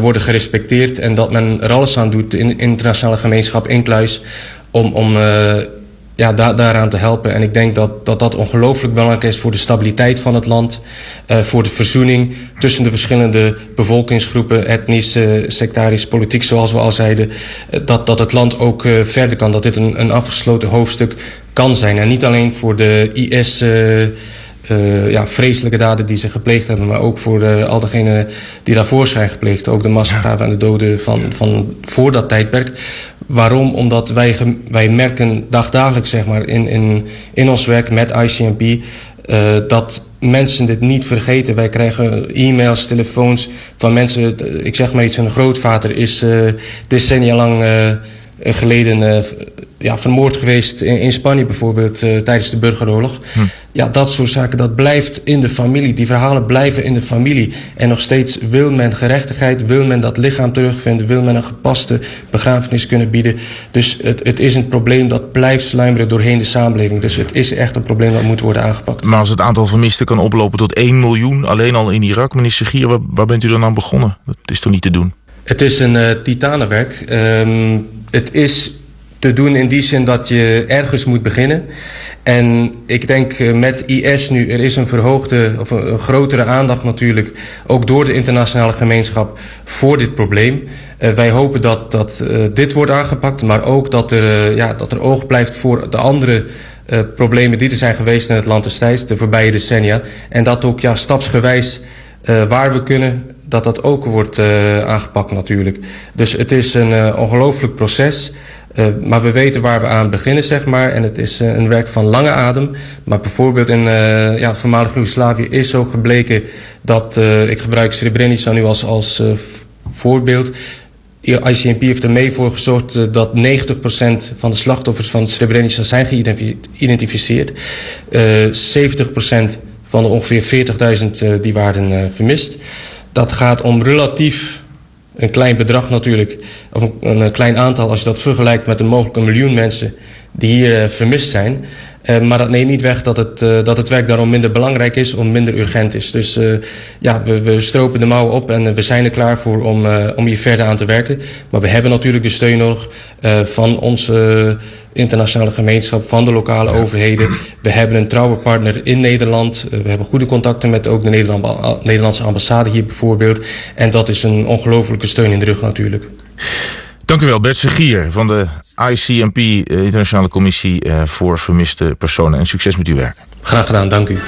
worden gerespecteerd en dat men er alles aan doet in de internationale gemeenschap, inkluis om, om uh, ja, da daaraan te helpen. En ik denk dat dat, dat ongelooflijk belangrijk is voor de stabiliteit van het land, uh, voor de verzoening tussen de verschillende bevolkingsgroepen, etnisch, uh, sectarisch, politiek, zoals we al zeiden, dat, dat het land ook verder kan, dat dit een, een afgesloten hoofdstuk kan zijn. En niet alleen voor de IS uh, ja, vreselijke daden die ze gepleegd hebben, maar ook voor uh, al degenen die daarvoor zijn gepleegd. Ook de massagraven en de doden van, van voor dat tijdperk. Waarom? Omdat wij, wij merken dagdagelijks zeg maar, in, in, in ons werk met ICMP uh, dat mensen dit niet vergeten. Wij krijgen e-mails, telefoons van mensen. Ik zeg maar iets, een grootvader is decennia lang geleden ja, vermoord geweest in, in Spanje bijvoorbeeld uh, tijdens de burgeroorlog. Hm. Ja, dat soort zaken, dat blijft in de familie. Die verhalen blijven in de familie. En nog steeds wil men gerechtigheid, wil men dat lichaam terugvinden, wil men een gepaste begrafenis kunnen bieden. Dus het, het is een probleem dat blijft sluimeren doorheen de samenleving. Dus het is echt een probleem dat moet worden aangepakt. Maar als het aantal vermisten kan oplopen tot 1 miljoen, alleen al in Irak, meneer Segier, waar, waar bent u dan aan begonnen? Dat is toch niet te doen? Het is een uh, titanenwerk. Um, het is te doen in die zin dat je ergens moet beginnen. En ik denk eh, met IS nu, er is een verhoogde of een, grotere aandacht natuurlijk, ook door de internationale gemeenschap voor dit probleem. Uh, wij hopen dat, dat uh, dit wordt aangepakt, maar ook dat er, ja, dat er oog blijft voor de andere problemen die er zijn geweest in het land destijds, de voorbije decennia. En dat ook ja, stapsgewijs waar we kunnen, dat dat ook wordt aangepakt natuurlijk. Dus het is een ongelooflijk proces. Uh, maar we weten waar we aan beginnen, zeg maar. En het is uh, een werk van lange adem. Maar bijvoorbeeld in uh, ja, het voormalige Joegoslavië is zo gebleken dat, ik gebruik Srebrenica nu als, als voorbeeld. ICMP heeft er mee voor gezorgd dat 90% van de slachtoffers van Srebrenica zijn geïdentificeerd. 70% van de ongeveer 40.000 die waren vermist. Dat gaat om relatief een klein bedrag natuurlijk, of een, klein aantal als je dat vergelijkt met een miljoen mensen die hier uh, vermist zijn. Uh, maar dat neemt niet weg dat het, uh, dat het werk daarom minder belangrijk is, of minder urgent is. Dus ja, we, we stropen de mouwen op en we zijn er klaar voor om, om hier verder aan te werken. Maar we hebben natuurlijk de steun nodig van onze internationale gemeenschap, van de lokale overheden. We hebben een trouwe partner in Nederland. Eh, we hebben goede contacten met ook de Nederlandse ambassade hier bijvoorbeeld. En dat is een ongelofelijke steun in de rug natuurlijk. Dank u wel, Bert Segier van de ICMP, eh, Internationale Commissie eh, voor Vermiste Personen. En succes met uw werk. Graag gedaan, dank u.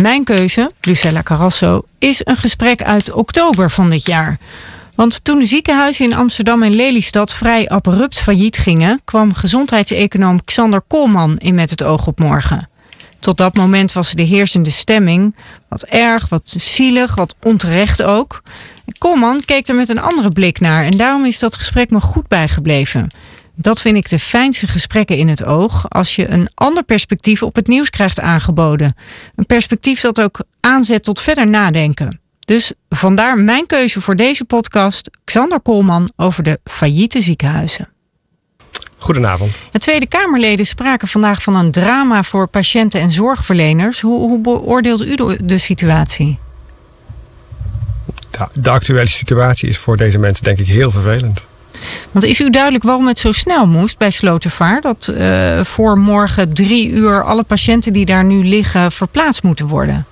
Mijn keuze, Lucella Carrasso, is een gesprek uit oktober van dit jaar. Want toen de ziekenhuizen in Amsterdam en Lelystad vrij abrupt failliet gingen, kwam gezondheidseconoom Xander Koolman in met het oog op morgen. Tot dat moment was de heersende stemming wat erg, wat zielig, wat onterecht ook. Koolman keek er met een andere blik naar en daarom is dat gesprek me goed bijgebleven. Dat vind ik de fijnste gesprekken in het oog als je een ander perspectief op het nieuws krijgt aangeboden. Een perspectief dat ook aanzet tot verder nadenken. Dus vandaar mijn keuze voor deze podcast, Xander Koolman over de failliete ziekenhuizen. Goedenavond. De Tweede Kamerleden spraken vandaag van een drama voor patiënten en zorgverleners. Hoe, hoe beoordeelt u de, de situatie? De, de actuele situatie is voor deze mensen denk ik heel vervelend. Want is u duidelijk waarom het zo snel moest bij Slotervaar? Dat uh, voor morgen drie uur alle patiënten die daar nu liggen verplaatst moeten worden?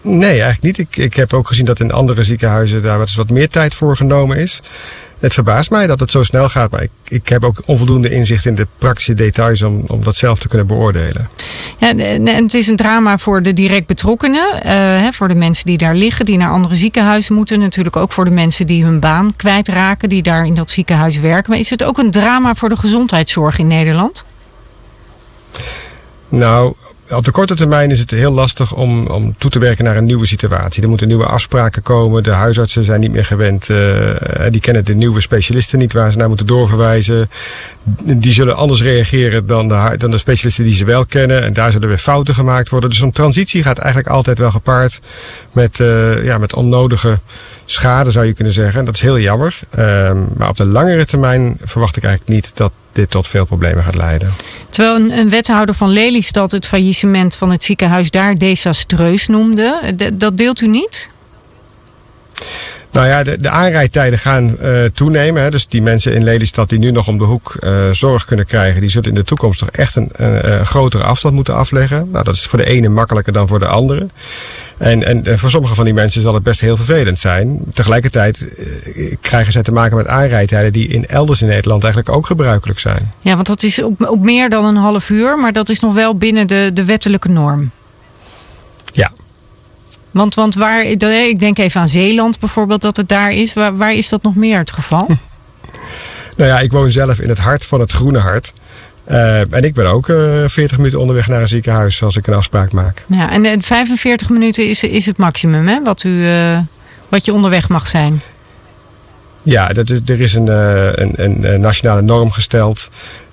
Nee, eigenlijk niet. Ik, ik heb ook gezien dat in andere ziekenhuizen daar wat, wat meer tijd voor genomen is het verbaast mij dat het zo snel gaat. Maar ik, ik heb ook onvoldoende inzicht in de praktische details om, om dat zelf te kunnen beoordelen. Ja, en het is een drama voor de direct betrokkenen. Uh, hè, voor de mensen die daar liggen, die naar andere ziekenhuizen moeten. Natuurlijk ook voor de mensen die hun baan kwijtraken, die daar in dat ziekenhuis werken. Maar is het ook een drama voor de gezondheidszorg in Nederland? Nou, op de korte termijn is het heel lastig om, om toe te werken naar een nieuwe situatie. Er moeten nieuwe afspraken komen. De huisartsen zijn niet meer gewend. Uh, die kennen de nieuwe specialisten niet waar ze naar moeten doorverwijzen. Die zullen anders reageren dan de, dan de specialisten die ze wel kennen. En daar zullen weer fouten gemaakt worden. Dus zo'n transitie gaat eigenlijk altijd wel gepaard met, uh, ja, met onnodige schade, zou je kunnen zeggen. Dat is heel jammer. Uh, maar op de langere termijn verwacht ik eigenlijk niet dat dit tot veel problemen gaat leiden. Terwijl een, wethouder van Lelystad het faillissement van het ziekenhuis daar desastreus noemde. dat deelt u niet? Nou ja, de, de aanrijdtijden gaan uh, toenemen. Hè. Dus die mensen in Lelystad die nu nog om de hoek uh, zorg kunnen krijgen, die zullen in de toekomst toch echt een, een, een grotere afstand moeten afleggen. Nou, dat is voor de ene makkelijker dan voor de andere. En, en, en voor sommige van die mensen zal het best heel vervelend zijn. Tegelijkertijd eh, krijgen zij te maken met aanrijdtijden die in elders in Nederland eigenlijk ook gebruikelijk zijn. Ja, want dat is op, op meer dan een half uur, maar dat is nog wel binnen de, de wettelijke norm. Ja. Want, want waar, ik denk even aan Zeeland bijvoorbeeld, dat het daar is. Waar, waar is dat nog meer het geval? [LAUGHS] Nou ja, ik woon zelf in het hart van het Groene Hart. Uh, en ik ben ook uh, 40 minuten onderweg naar een ziekenhuis als ik een afspraak maak. Ja, en, en 45 minuten is, is het maximum hè, wat, u, uh, wat je onderweg mag zijn? Ja, dat is, er is een, uh, een, een, nationale norm gesteld.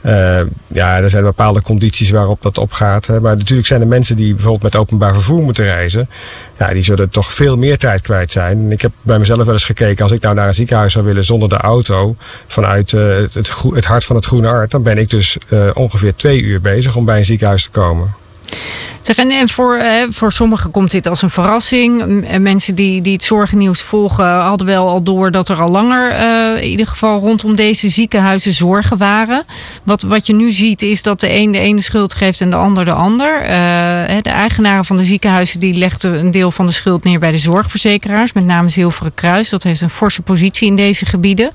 Uh, ja, er zijn bepaalde condities waarop dat opgaat. Hè. Maar natuurlijk zijn er mensen die bijvoorbeeld met openbaar vervoer moeten reizen. Ja, die zullen toch veel meer tijd kwijt zijn. Ik heb bij mezelf wel eens gekeken, als ik nou naar een ziekenhuis zou willen zonder de auto, vanuit uh, het, het, hart van het Groene Art, dan ben ik dus ongeveer twee uur bezig om bij een ziekenhuis te komen. En voor, voor sommigen komt dit als een verrassing. Mensen die, die het zorgennieuws volgen hadden wel al door dat er al langer uh, in ieder geval rondom deze ziekenhuizen zorgen waren. Wat, wat je nu ziet is dat de een de ene schuld geeft en de ander de ander. De eigenaren van de ziekenhuizen die legden een deel van de schuld neer bij de zorgverzekeraars. Met name Zilveren Kruis. Dat heeft een forse positie in deze gebieden.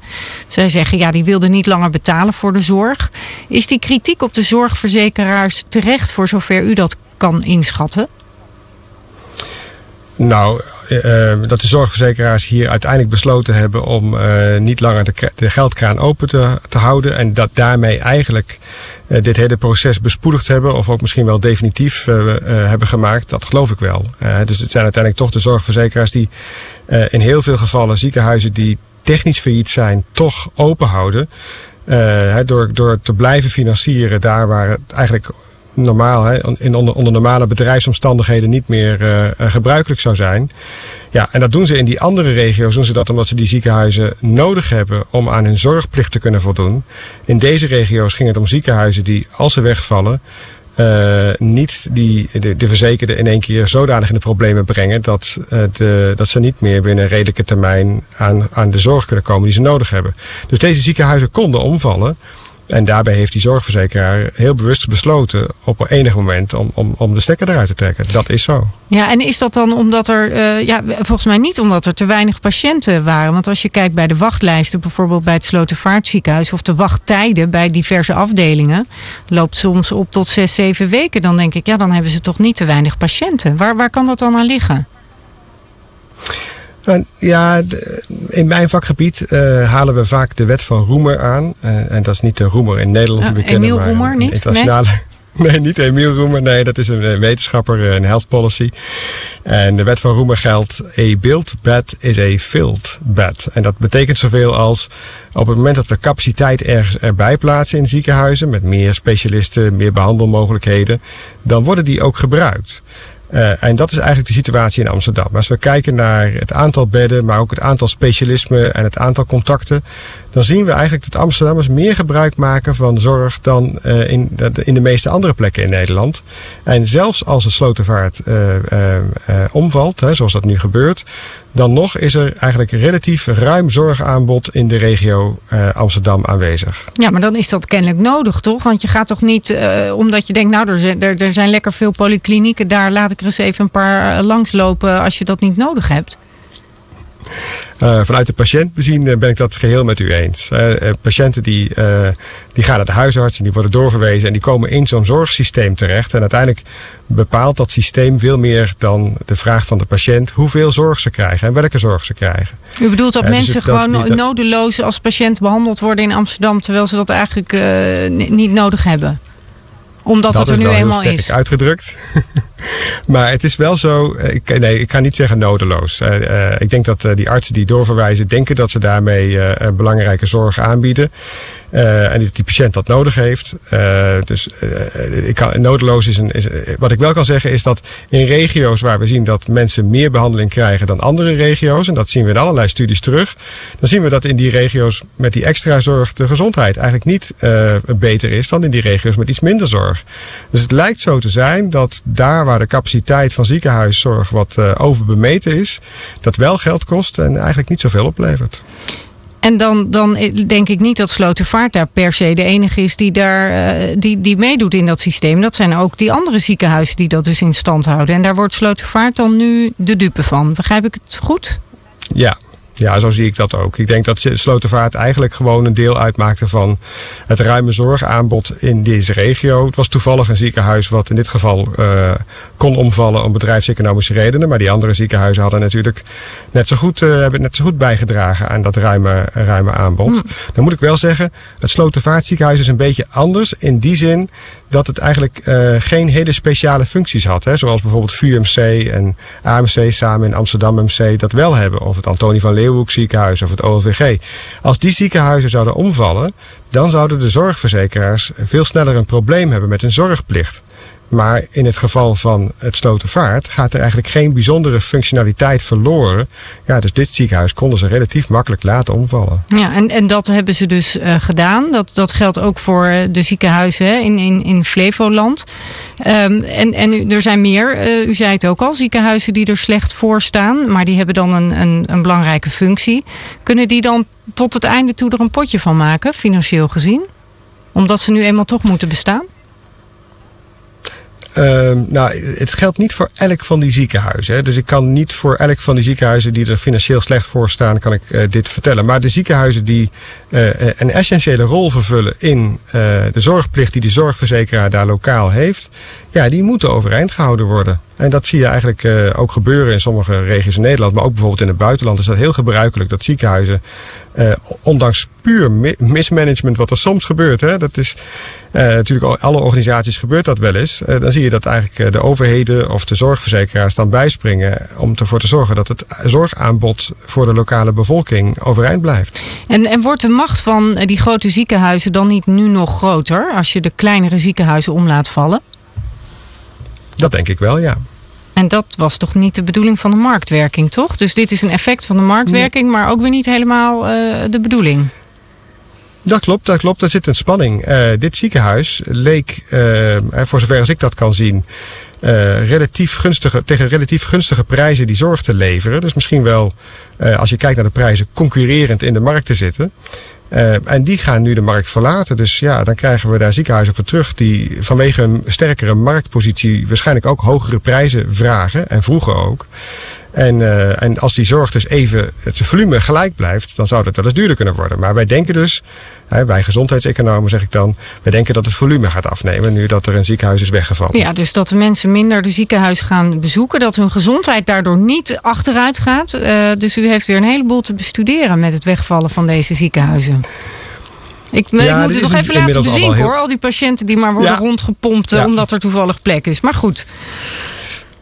Zij zeggen ja, die wilden niet langer betalen voor de zorg. Is die kritiek op de zorgverzekeraars terecht voor zover u dat kan inschatten? Nou, uh, dat de zorgverzekeraars hier uiteindelijk besloten hebben om uh, niet langer de, de, geldkraan open te, te, houden. En dat daarmee eigenlijk dit hele proces bespoedigd hebben, of ook misschien wel definitief hebben gemaakt, dat geloof ik wel. dus het zijn uiteindelijk toch de zorgverzekeraars die in heel veel gevallen ziekenhuizen die technisch failliet zijn, toch open houden. door, door te blijven financieren daar waar het eigenlijk normaal, hè, in onder, onder normale bedrijfsomstandigheden niet meer uh, gebruikelijk zou zijn. Ja, en dat doen ze in die andere regio's, doen ze dat omdat ze die ziekenhuizen nodig hebben om aan hun zorgplicht te kunnen voldoen. In deze regio's ging het om ziekenhuizen die, als ze wegvallen, uh, niet die, de, de verzekerden in één keer zodanig in de problemen brengen dat, dat ze niet meer binnen een redelijke termijn aan, aan de zorg kunnen komen die ze nodig hebben. Dus deze ziekenhuizen konden omvallen. En daarbij heeft die zorgverzekeraar heel bewust besloten op enig moment om, om, om de stekker eruit te trekken. Dat is zo. Ja, en is dat dan omdat er, uh, ja, volgens mij niet omdat er te weinig patiënten waren. Want als je kijkt bij de wachtlijsten, bijvoorbeeld bij het Slotervaartziekenhuis of de wachttijden bij diverse afdelingen, loopt soms op tot zes, zeven weken. Dan denk ik, ja, dan hebben ze toch niet te weinig patiënten. Waar, waar kan dat dan aan liggen? Ja, in mijn vakgebied uh, halen we vaak de wet van Roemer aan. Uh, en dat is niet de Roemer in Nederland die we kennen. Emiel Roemer, niet? Internationale. Nee? [LAUGHS] nee, niet Emiel Roemer. Nee, dat is een wetenschapper, een health policy. En de wet van Roemer geldt: a built bed is a filled bed. En dat betekent zoveel als op het moment dat we capaciteit ergens erbij plaatsen in ziekenhuizen, met meer specialisten, meer behandelmogelijkheden, dan worden die ook gebruikt. Uh, en dat is eigenlijk de situatie in Amsterdam. Als we kijken naar het aantal bedden, maar ook het aantal specialismen en het aantal contacten, dan zien we eigenlijk dat Amsterdammers meer gebruik maken van zorg dan uh, in, de, in de meeste andere plekken in Nederland. En zelfs als de slotenvaart uh, omvalt, hè, zoals dat nu gebeurt, dan nog is er eigenlijk relatief ruim zorgaanbod in de regio Amsterdam aanwezig. Ja, maar dan is dat kennelijk nodig, toch? Want je gaat toch niet, omdat je denkt, nou, er zijn, er, er zijn lekker veel polyklinieken, daar laat ik er eens even een paar langslopen als je dat niet nodig hebt. Uh, vanuit de patiënt bezien ben ik dat geheel met u eens. Uh, patiënten die, uh, die gaan naar de huisarts en die worden doorverwezen en die komen in zo'n zorgsysteem terecht. En uiteindelijk bepaalt dat systeem veel meer dan de vraag van de patiënt hoeveel zorg ze krijgen en welke zorg ze krijgen. U bedoelt dat mensen dus gewoon dat, nodeloos als patiënt behandeld worden in Amsterdam terwijl ze dat eigenlijk niet nodig hebben? Omdat dat het er nu eenmaal is. uitgedrukt. [LAUGHS] maar het is wel zo, eh, ik, nee, ik ga niet zeggen nodeloos. Uh, uh, ik denk dat die artsen die doorverwijzen, denken dat ze daarmee belangrijke zorg aanbieden. en dat die patiënt dat nodig heeft. dus ik kan, nodeloos is een. Is, wat ik wel kan zeggen is dat in regio's waar we zien dat mensen meer behandeling krijgen dan andere regio's, en dat zien we in allerlei studies terug, dan zien we dat in die regio's met die extra zorg de gezondheid eigenlijk niet beter is dan in die regio's met iets minder zorg. Dus het lijkt zo te zijn dat daar waar de capaciteit van ziekenhuiszorg wat uh, overbemeten is, dat wel geld kost en eigenlijk niet zoveel oplevert. En dan, dan denk ik niet dat Slotervaart daar per se de enige is die, daar, uh, die, die meedoet in dat systeem. Dat zijn ook die andere ziekenhuizen die dat dus in stand houden. En daar wordt Slotervaart dan nu de dupe van. Begrijp ik het goed? Ja, ja, zo zie ik dat ook. Ik denk dat Slotervaart eigenlijk gewoon een deel uitmaakte van het ruime zorgaanbod in deze regio. Het was toevallig een ziekenhuis wat in dit geval uh, kon omvallen om bedrijfseconomische redenen. Maar die andere ziekenhuizen hadden natuurlijk net zo goed, uh, hebben net zo goed bijgedragen aan dat ruime, ruime aanbod. Hmm. Dan moet ik wel zeggen, het Slotervaartziekenhuis is een beetje anders in die zin dat het eigenlijk uh, geen hele speciale functies had. Hè? Zoals bijvoorbeeld VUMC en AMC samen in Amsterdam MC dat wel hebben. Of het Antonie van Ziekenhuis of het OLVG. Als die ziekenhuizen zouden omvallen, dan zouden de zorgverzekeraars veel sneller een probleem hebben met een zorgplicht. Maar in het geval van het Slotervaart gaat er eigenlijk geen bijzondere functionaliteit verloren. Ja, dus dit ziekenhuis konden ze relatief makkelijk laten omvallen. Ja, en, en dat hebben ze dus uh, gedaan. Dat, dat geldt ook voor de ziekenhuizen hè, in, in, in Flevoland. Um, en, en er zijn meer, uh, u zei het ook al, ziekenhuizen die er slecht voor staan. Maar die hebben dan een, een, een belangrijke functie. Kunnen die dan tot het einde toe er een potje van maken, financieel gezien? Omdat ze nu eenmaal toch moeten bestaan? Uh, nou, het geldt niet voor elk van die ziekenhuizen. Hè. Dus ik kan niet voor elk van die ziekenhuizen die er financieel slecht voor staan, kan ik uh, dit vertellen. Maar de ziekenhuizen die uh, een essentiële rol vervullen in de zorgplicht die de zorgverzekeraar daar lokaal heeft, ja, die moeten overeind gehouden worden. En dat zie je eigenlijk ook gebeuren in sommige regio's in Nederland. Maar ook bijvoorbeeld in het buitenland is dat heel gebruikelijk. Dat ziekenhuizen, uh, ondanks puur mismanagement wat er soms gebeurt. Hè, dat is uh, natuurlijk al alle organisaties gebeurt dat wel eens. dan zie je dat eigenlijk de overheden of de zorgverzekeraars dan bijspringen. Om ervoor te zorgen dat het zorgaanbod voor de lokale bevolking overeind blijft. En, en wordt de macht van die grote ziekenhuizen dan niet nu nog groter? Als je de kleinere ziekenhuizen om laat vallen? Dat denk ik wel, ja. En dat was toch niet de bedoeling van de marktwerking, toch? Dus dit is een effect van de marktwerking, maar ook weer niet helemaal uh, de bedoeling. Dat klopt, dat klopt. Er zit een spanning. Uh, dit ziekenhuis leek, uh, voor zover als ik dat kan zien, relatief gunstige, tegen relatief gunstige prijzen die zorg te leveren. Dus misschien wel, als je kijkt naar de prijzen, concurrerend in de markt te zitten. Uh, en die gaan nu de markt verlaten. Dus ja, dan krijgen we daar ziekenhuizen voor terug die vanwege een sterkere marktpositie waarschijnlijk ook hogere prijzen vragen en vroegen ook. En, uh, en als die zorg dus even het volume gelijk blijft, dan zou dat wel eens duurder kunnen worden. Maar wij denken dus, hè, wij gezondheidseconomen zeg ik dan, wij denken dat het volume gaat afnemen nu dat er een ziekenhuis is weggevallen. Ja, dus dat de mensen minder de ziekenhuis gaan bezoeken, dat hun gezondheid daardoor niet achteruit gaat. Uh, dus u heeft weer een heleboel te bestuderen met het wegvallen van deze ziekenhuizen. Ik, ja, moet het nog even laten bezinken heel... hoor. Al die patiënten die maar worden ja. rondgepompt ja. omdat er toevallig plek is. Maar goed.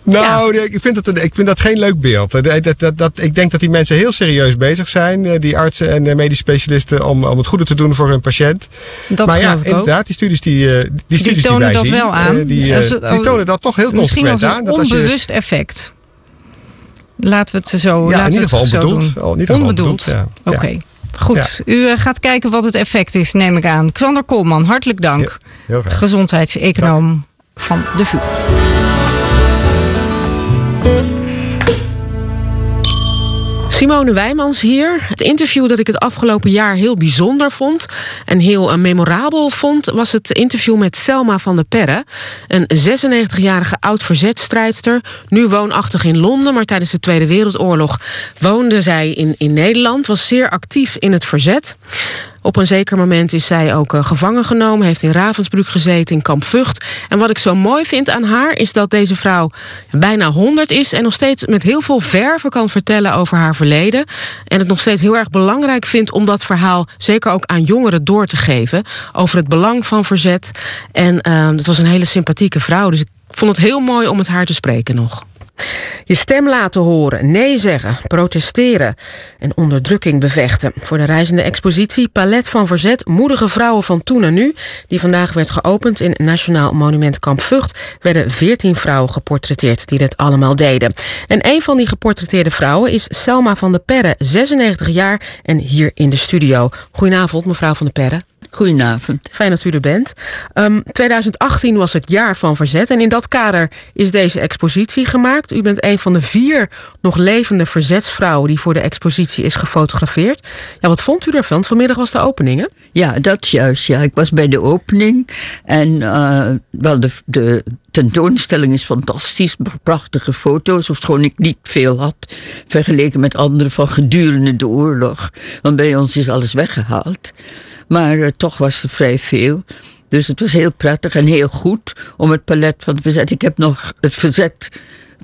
Nou, ja. ik, vind dat, ik vind dat geen leuk beeld. Dat, dat, dat, ik denk dat die mensen heel serieus bezig zijn, eh, die artsen en eh, medisch specialisten, om, om het goede te doen voor hun patiënt. Dat maar ja, inderdaad, die studies die, eh, die, studies die tonen die dat zien, wel aan. Die, die tonen dat toch heel consequent aan. Misschien een onbewust effect. Laten we het zo, ja, laten in ieder geval onbedoeld. Onbedoeld. Ja. Oké. Okay. Goed, ja. u gaat kijken wat het effect is, neem ik aan. Xander Koolman, hartelijk dank. Heel, heel Gezondheidseconoom van de VU. Simone Wijmans hier. Het interview dat ik het afgelopen jaar heel bijzonder vond en heel uh, memorabel vond, was het interview met Selma van der Perre. Een 96-jarige oud-verzetstrijdster, nu woonachtig in Londen, maar tijdens de Tweede Wereldoorlog woonde zij in, in Nederland, was zeer actief in het verzet. Op een zeker moment is zij ook uh, gevangen genomen, heeft in Ravensbrück gezeten, in kamp Vught. En wat ik zo mooi vind aan haar is dat deze vrouw bijna 100 is en nog steeds met heel veel verven kan vertellen over haar verleden. En het nog steeds heel erg belangrijk vindt om dat verhaal zeker ook aan jongeren door te geven over het belang van verzet. En uh, het was een hele sympathieke vrouw, dus ik vond het heel mooi om met haar te spreken nog. Je stem laten horen, nee zeggen, protesteren en onderdrukking bevechten. Voor de reizende expositie Palet van Verzet, moedige vrouwen van toen en nu, die vandaag werd geopend in Nationaal Monument Kamp Vught, werden 14 vrouwen geportretteerd die dit allemaal deden. En een van die geportretteerde vrouwen is Selma van der Perre, 96 jaar en hier in de studio. Goedenavond, mevrouw van der Perre. Goedenavond. Fijn dat u er bent. Um, 2018 was het jaar van verzet en in dat kader is deze expositie gemaakt. U bent een van de vier nog levende verzetsvrouwen die voor de expositie is gefotografeerd. Ja, wat vond u ervan? Vanmiddag was de opening, hè? Ja, dat is juist. Ja, ik was bij de opening en uh, wel de, de tentoonstelling is fantastisch. Prachtige foto's, ofschoon ik niet veel had vergeleken met anderen van gedurende de oorlog. Want bij ons is alles weggehaald. Maar uh, toch was er vrij veel. Dus het was heel prettig en heel goed om het palet van het verzet. Ik heb nog het verzet.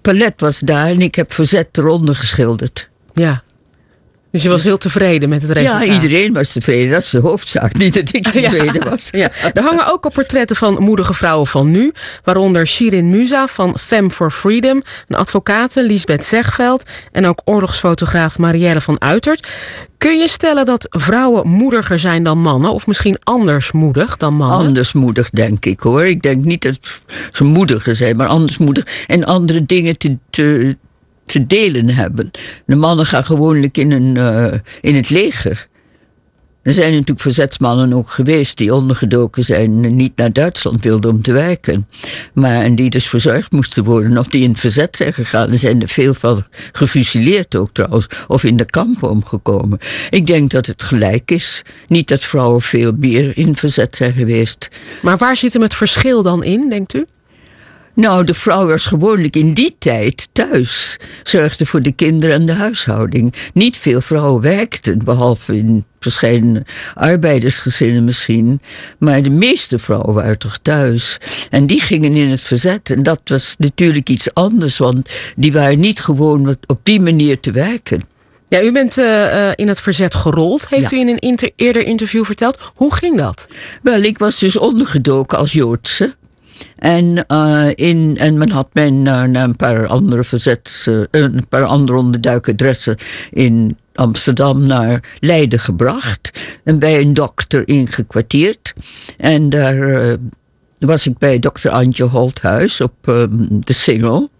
palet was daar en ik heb verzet eronder geschilderd. Ja. Dus je was heel tevreden met het resultaat? Ja, iedereen was tevreden. Dat is de hoofdzaak. Niet dat ik [LAUGHS] tevreden was. Ja. Er hangen ook op portretten van moedige vrouwen van nu. Waaronder Shirin Musa van Femme for Freedom. Een advocate, Lisbeth Zegveld. En ook oorlogsfotograaf Marielle van Uitert. Kun je stellen dat vrouwen moediger zijn dan mannen? Of misschien anders moedig dan mannen? Anders moedig, denk ik hoor. Ik denk niet dat ze moediger zijn, maar anders moedig. En andere dingen te, te, te delen hebben. De mannen gaan gewoonlijk in, een, uh, in het leger. Er zijn natuurlijk verzetsmannen ook geweest die ondergedoken zijn en niet naar Duitsland wilden om te werken. Maar en die dus verzorgd moesten worden of die in het verzet zijn gegaan. Er zijn er veel van gefusilleerd ook trouwens, of in de kampen omgekomen. Ik denk dat het gelijk is. Niet dat vrouwen veel meer in verzet zijn geweest. Maar waar zit hem het verschil dan in, denkt u? Nou, de vrouw was gewoonlijk in die tijd thuis. Zorgde voor de kinderen en de huishouding. Niet veel vrouwen werkten, behalve in verschillende arbeidersgezinnen misschien. Maar de meeste vrouwen waren toch thuis. En die gingen in het verzet. En dat was natuurlijk iets anders, want die waren niet gewoon op die manier te werken. Ja, u bent uh, in het verzet gerold, heeft ja. u in een inter eerder interview verteld. Hoe ging dat? Wel, ik was dus ondergedoken als Joodse. En, uh, in, en men had naar, naar een paar andere verzets, uh, een paar andere onderduikadressen in Amsterdam naar Leiden gebracht. En bij een dokter ingekwartierd. En daar was ik bij dokter Antje Holthuis op um, de Singel.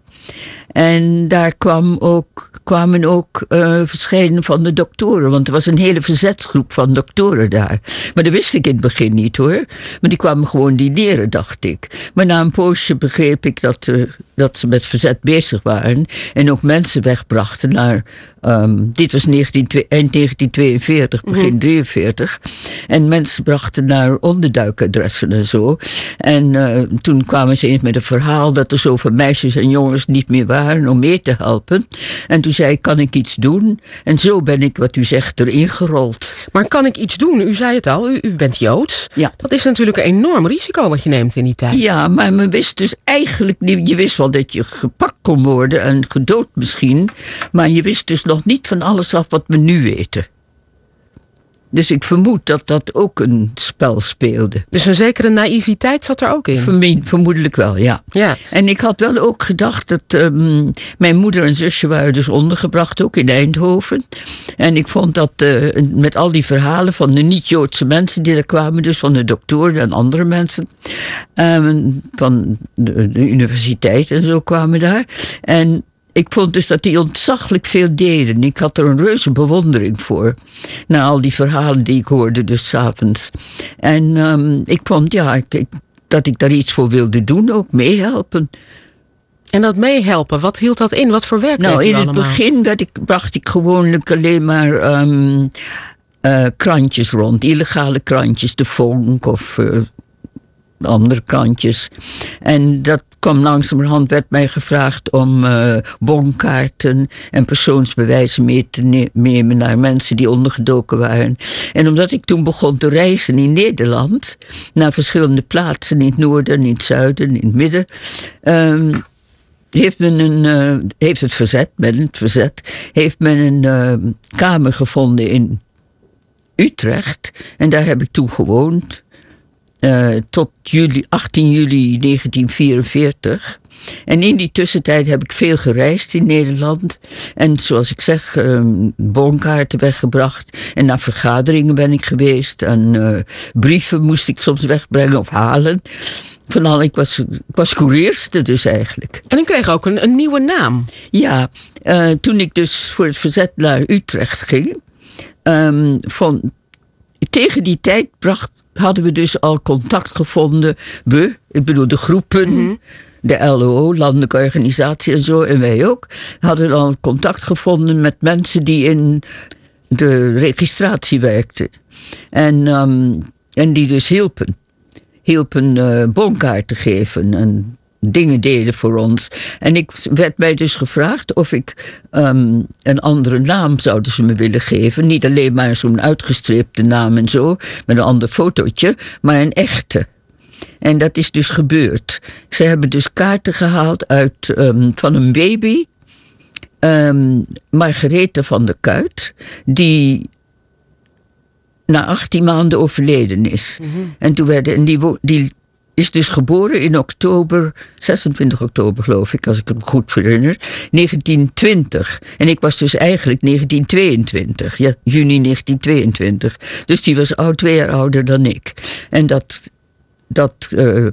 En daar kwam ook, kwamen ook uh, verschillende van de doktoren. Want er was een hele verzetsgroep van doktoren daar. Maar dat wist ik in het begin niet hoor. Maar die kwamen gewoon dineren, dacht ik. Maar na een poosje begreep ik dat, uh, dat ze met verzet bezig waren. En ook mensen wegbrachten naar. Um, dit was 19, eind 1942, begin mm -hmm. 43. En mensen brachten naar onderduikadressen en zo. En uh, toen kwamen ze eens met een verhaal dat er zoveel meisjes en jongens niet meer waren om mee te helpen. En toen zei ik, kan ik iets doen? En zo ben ik, wat u zegt, erin gerold. Maar kan ik iets doen? U zei het al, u, u bent Joods. Ja. Dat is natuurlijk een enorm risico wat je neemt in die tijd. Ja, maar men wist dus eigenlijk niet... Je wist wel dat je gepakt kon worden en gedood misschien. Maar je wist dus nog niet van alles af wat we nu weten. Dus ik vermoed dat dat ook een spel speelde. Dus een zekere naïviteit zat er ook in? Vermoed, vermoedelijk wel, ja. ja. En ik had wel ook gedacht dat um, mijn moeder en zusje waren dus ondergebracht, ook in Eindhoven. En ik vond dat uh, met al die verhalen van de niet-Joodse mensen die er kwamen, dus van de doktoren en andere mensen, um, van de, de universiteit en zo kwamen daar. En ik vond dus dat die ontzaglijk veel deden. Ik had er een reuze bewondering voor. Na al die verhalen die ik hoorde dus s'avonds. En um, ik vond ja, ik, ik, dat ik daar iets voor wilde doen, ook meehelpen. En dat meehelpen, wat hield dat in? Wat voor werk nou, deed u in het allemaal? begin ik, bracht ik gewoonlijk alleen maar um, uh, krantjes rond. Illegale krantjes, de Vonk of uh, andere krantjes. En dat kwam langzamerhand, werd mij gevraagd om bonkaarten en persoonsbewijzen mee te nemen naar mensen die ondergedoken waren. En omdat ik toen begon te reizen in Nederland, naar verschillende plaatsen, in het noorden, in het zuiden, in het midden. Um, heeft, men een, uh, heeft het verzet, met het verzet, heeft men een uh, kamer gevonden in Utrecht. En daar heb ik toen gewoond. Uh, tot juli, 18 juli 1944. En in die tussentijd heb ik veel gereisd in Nederland. En zoals ik zeg, um, bonkaarten weggebracht. En naar vergaderingen ben ik geweest. En uh, brieven moest ik soms wegbrengen of halen. Van al, ik was, ik was courierste dus eigenlijk. En ik kreeg ook een, een nieuwe naam. Ja, uh, toen ik dus voor het verzet naar Utrecht ging. Um, van, tegen die tijd bracht hadden we dus al contact gevonden. We, ik bedoel de groepen, de LO, Landelijke Organisatie en zo, en wij ook, hadden al contact gevonden met mensen die in de registratie werkten. En, ehm, en die dus hielpen. Hielpen eh bonkaart geven en dingen deden voor ons. En ik werd mij dus gevraagd of ik ehm, een andere naam zouden ze me willen geven. Niet alleen maar zo'n uitgestreepte naam en zo, met een ander fotootje, maar een echte. En dat is dus gebeurd. Ze hebben dus kaarten gehaald uit, ehm, van een baby, ehm Margarethe van der Kuit, die na 18 maanden overleden is. En toen werden, en die, die is dus geboren in oktober, 26 oktober geloof ik, als ik het goed herinner, 1920. En ik was dus eigenlijk 1922, ja, juni 1922. Dus die was oud, twee jaar ouder dan ik. En dat, dat eh,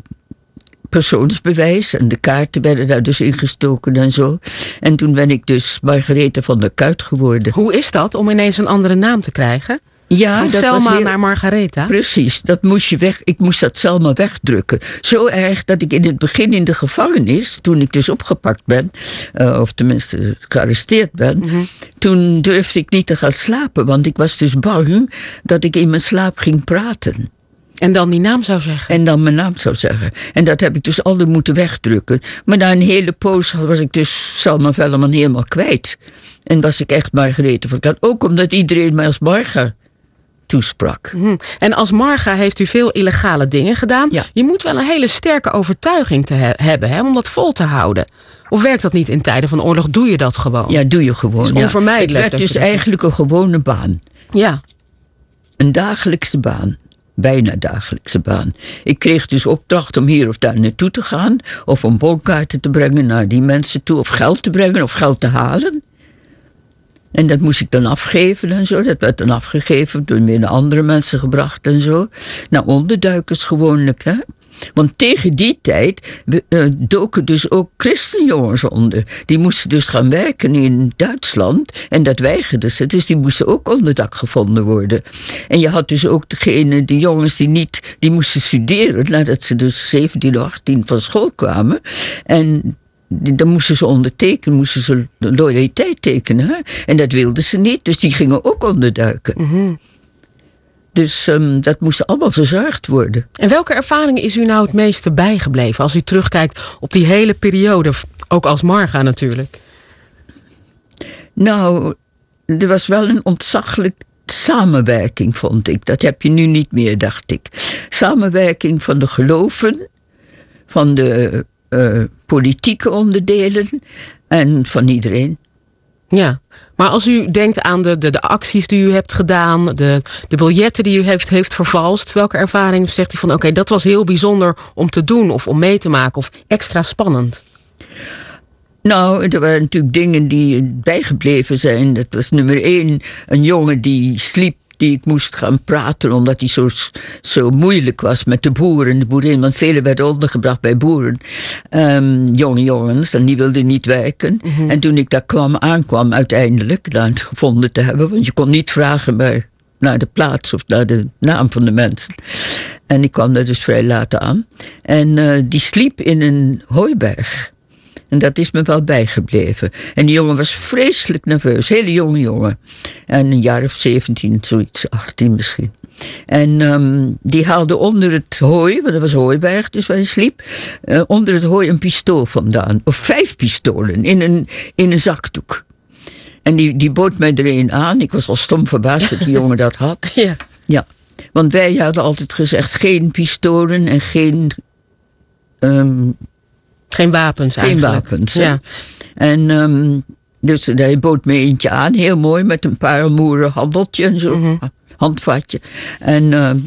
persoonsbewijs en de kaarten werden daar dus ingestoken en zo. En toen ben ik dus Margarethe van der Kuit geworden. Hoe is dat om ineens een andere naam te krijgen? Ja, Van dat was Selma heel- naar Margaretha? Precies, dat moest je weg. Ik moest dat Selma wegdrukken. Zo erg dat ik in het begin in de gevangenis, toen ik dus opgepakt ben, eh, of tenminste gearresteerd ben, Mhm. toen durfde ik niet te gaan slapen, want ik was dus bang dat ik in mijn slaap ging praten. En dan die naam zou zeggen. En dan mijn naam zou zeggen. En dat heb ik dus altijd moeten wegdrukken. Maar na een hele poos was ik dus Selma Velleman helemaal kwijt. En was ik echt Margarethe van. Ook omdat iedereen mij als Marga toesprak. Mhm. En als Marga heeft u veel illegale dingen gedaan. Je moet wel een hele sterke overtuiging te he- hebben hè, om dat vol te houden. Of werkt dat niet in tijden van oorlog? Doe je dat gewoon? Ja, doe je gewoon. Het is ja. onvermijdelijk. Het werd dus dat eigenlijk een gewone baan. Ja. Een dagelijkse baan. Bijna dagelijkse baan. Ik kreeg dus opdracht om hier of daar naartoe te gaan. Of om bonkaarten te brengen naar die mensen toe. Of geld te brengen of geld te halen. En dat moest ik dan afgeven en zo. Dat werd dan afgegeven, door naar andere mensen gebracht en zo. Nou, onderduikers gewoonlijk, hè. Want tegen die tijd eh, doken dus ook christenjongens onder. Die moesten dus gaan werken in Duitsland. En dat weigerden ze. Dus die moesten ook onderdak gevonden worden. En je had dus ook degene, de jongens die niet... die moesten studeren nadat ze dus 17 of 18 van school kwamen. En dan moesten ze ondertekenen, moesten ze loyaliteit tekenen. Hè? En dat wilden ze niet, dus die gingen ook onderduiken. Dus ehm, dat moest allemaal verzorgd worden. En welke ervaring is u nou het meeste bijgebleven als u terugkijkt op die hele periode? Ook als Marga natuurlijk. Nou, er was wel een ontzaglijk samenwerking, vond ik. Dat heb je nu niet meer, dacht ik. Samenwerking van de geloven, van de eh, politieke onderdelen en van iedereen. Ja, maar als u denkt aan de, de, de acties die u hebt gedaan, de, de biljetten die u heeft, heeft vervalst, welke ervaring zegt u van oké, dat was heel bijzonder om te doen of om mee te maken of extra spannend? Nou, er waren natuurlijk dingen die bijgebleven zijn. Dat was nummer één, een jongen die sliep, die ik moest gaan praten omdat hij zo, zo moeilijk was met de boeren en de boerin. Want velen werden ondergebracht bij boeren, Ehm, jonge jongens, en die wilden niet werken. En toen ik daar kwam, aankwam uiteindelijk, na het gevonden te hebben, want je kon niet vragen bij, naar de plaats of naar de naam van de mensen. En ik kwam daar dus vrij laat aan. En eh, die sliep in een hooiberg. En dat is me wel bijgebleven. En die jongen was vreselijk nerveus, hele jonge jongen. En een jaar of 17, zoiets, 18 misschien. En ehm, die haalde onder het hooi, want dat was hooiberg, dus waar hij sliep, eh, onder het hooi een pistool vandaan. Of vijf pistolen in een, in een zakdoek. En die, die bood mij er een aan. Ik was al stom verbaasd dat die jongen dat had. [LAUGHS] Ja. Ja, want wij hadden altijd gezegd geen pistolen en geen... ehm, Geen wapens geen eigenlijk. wapens. hè. Ja. En ehm, dus hij bood me eentje aan, heel mooi, met een parelmoeren handeltje en zo, Mhm. handvatje. En ehm,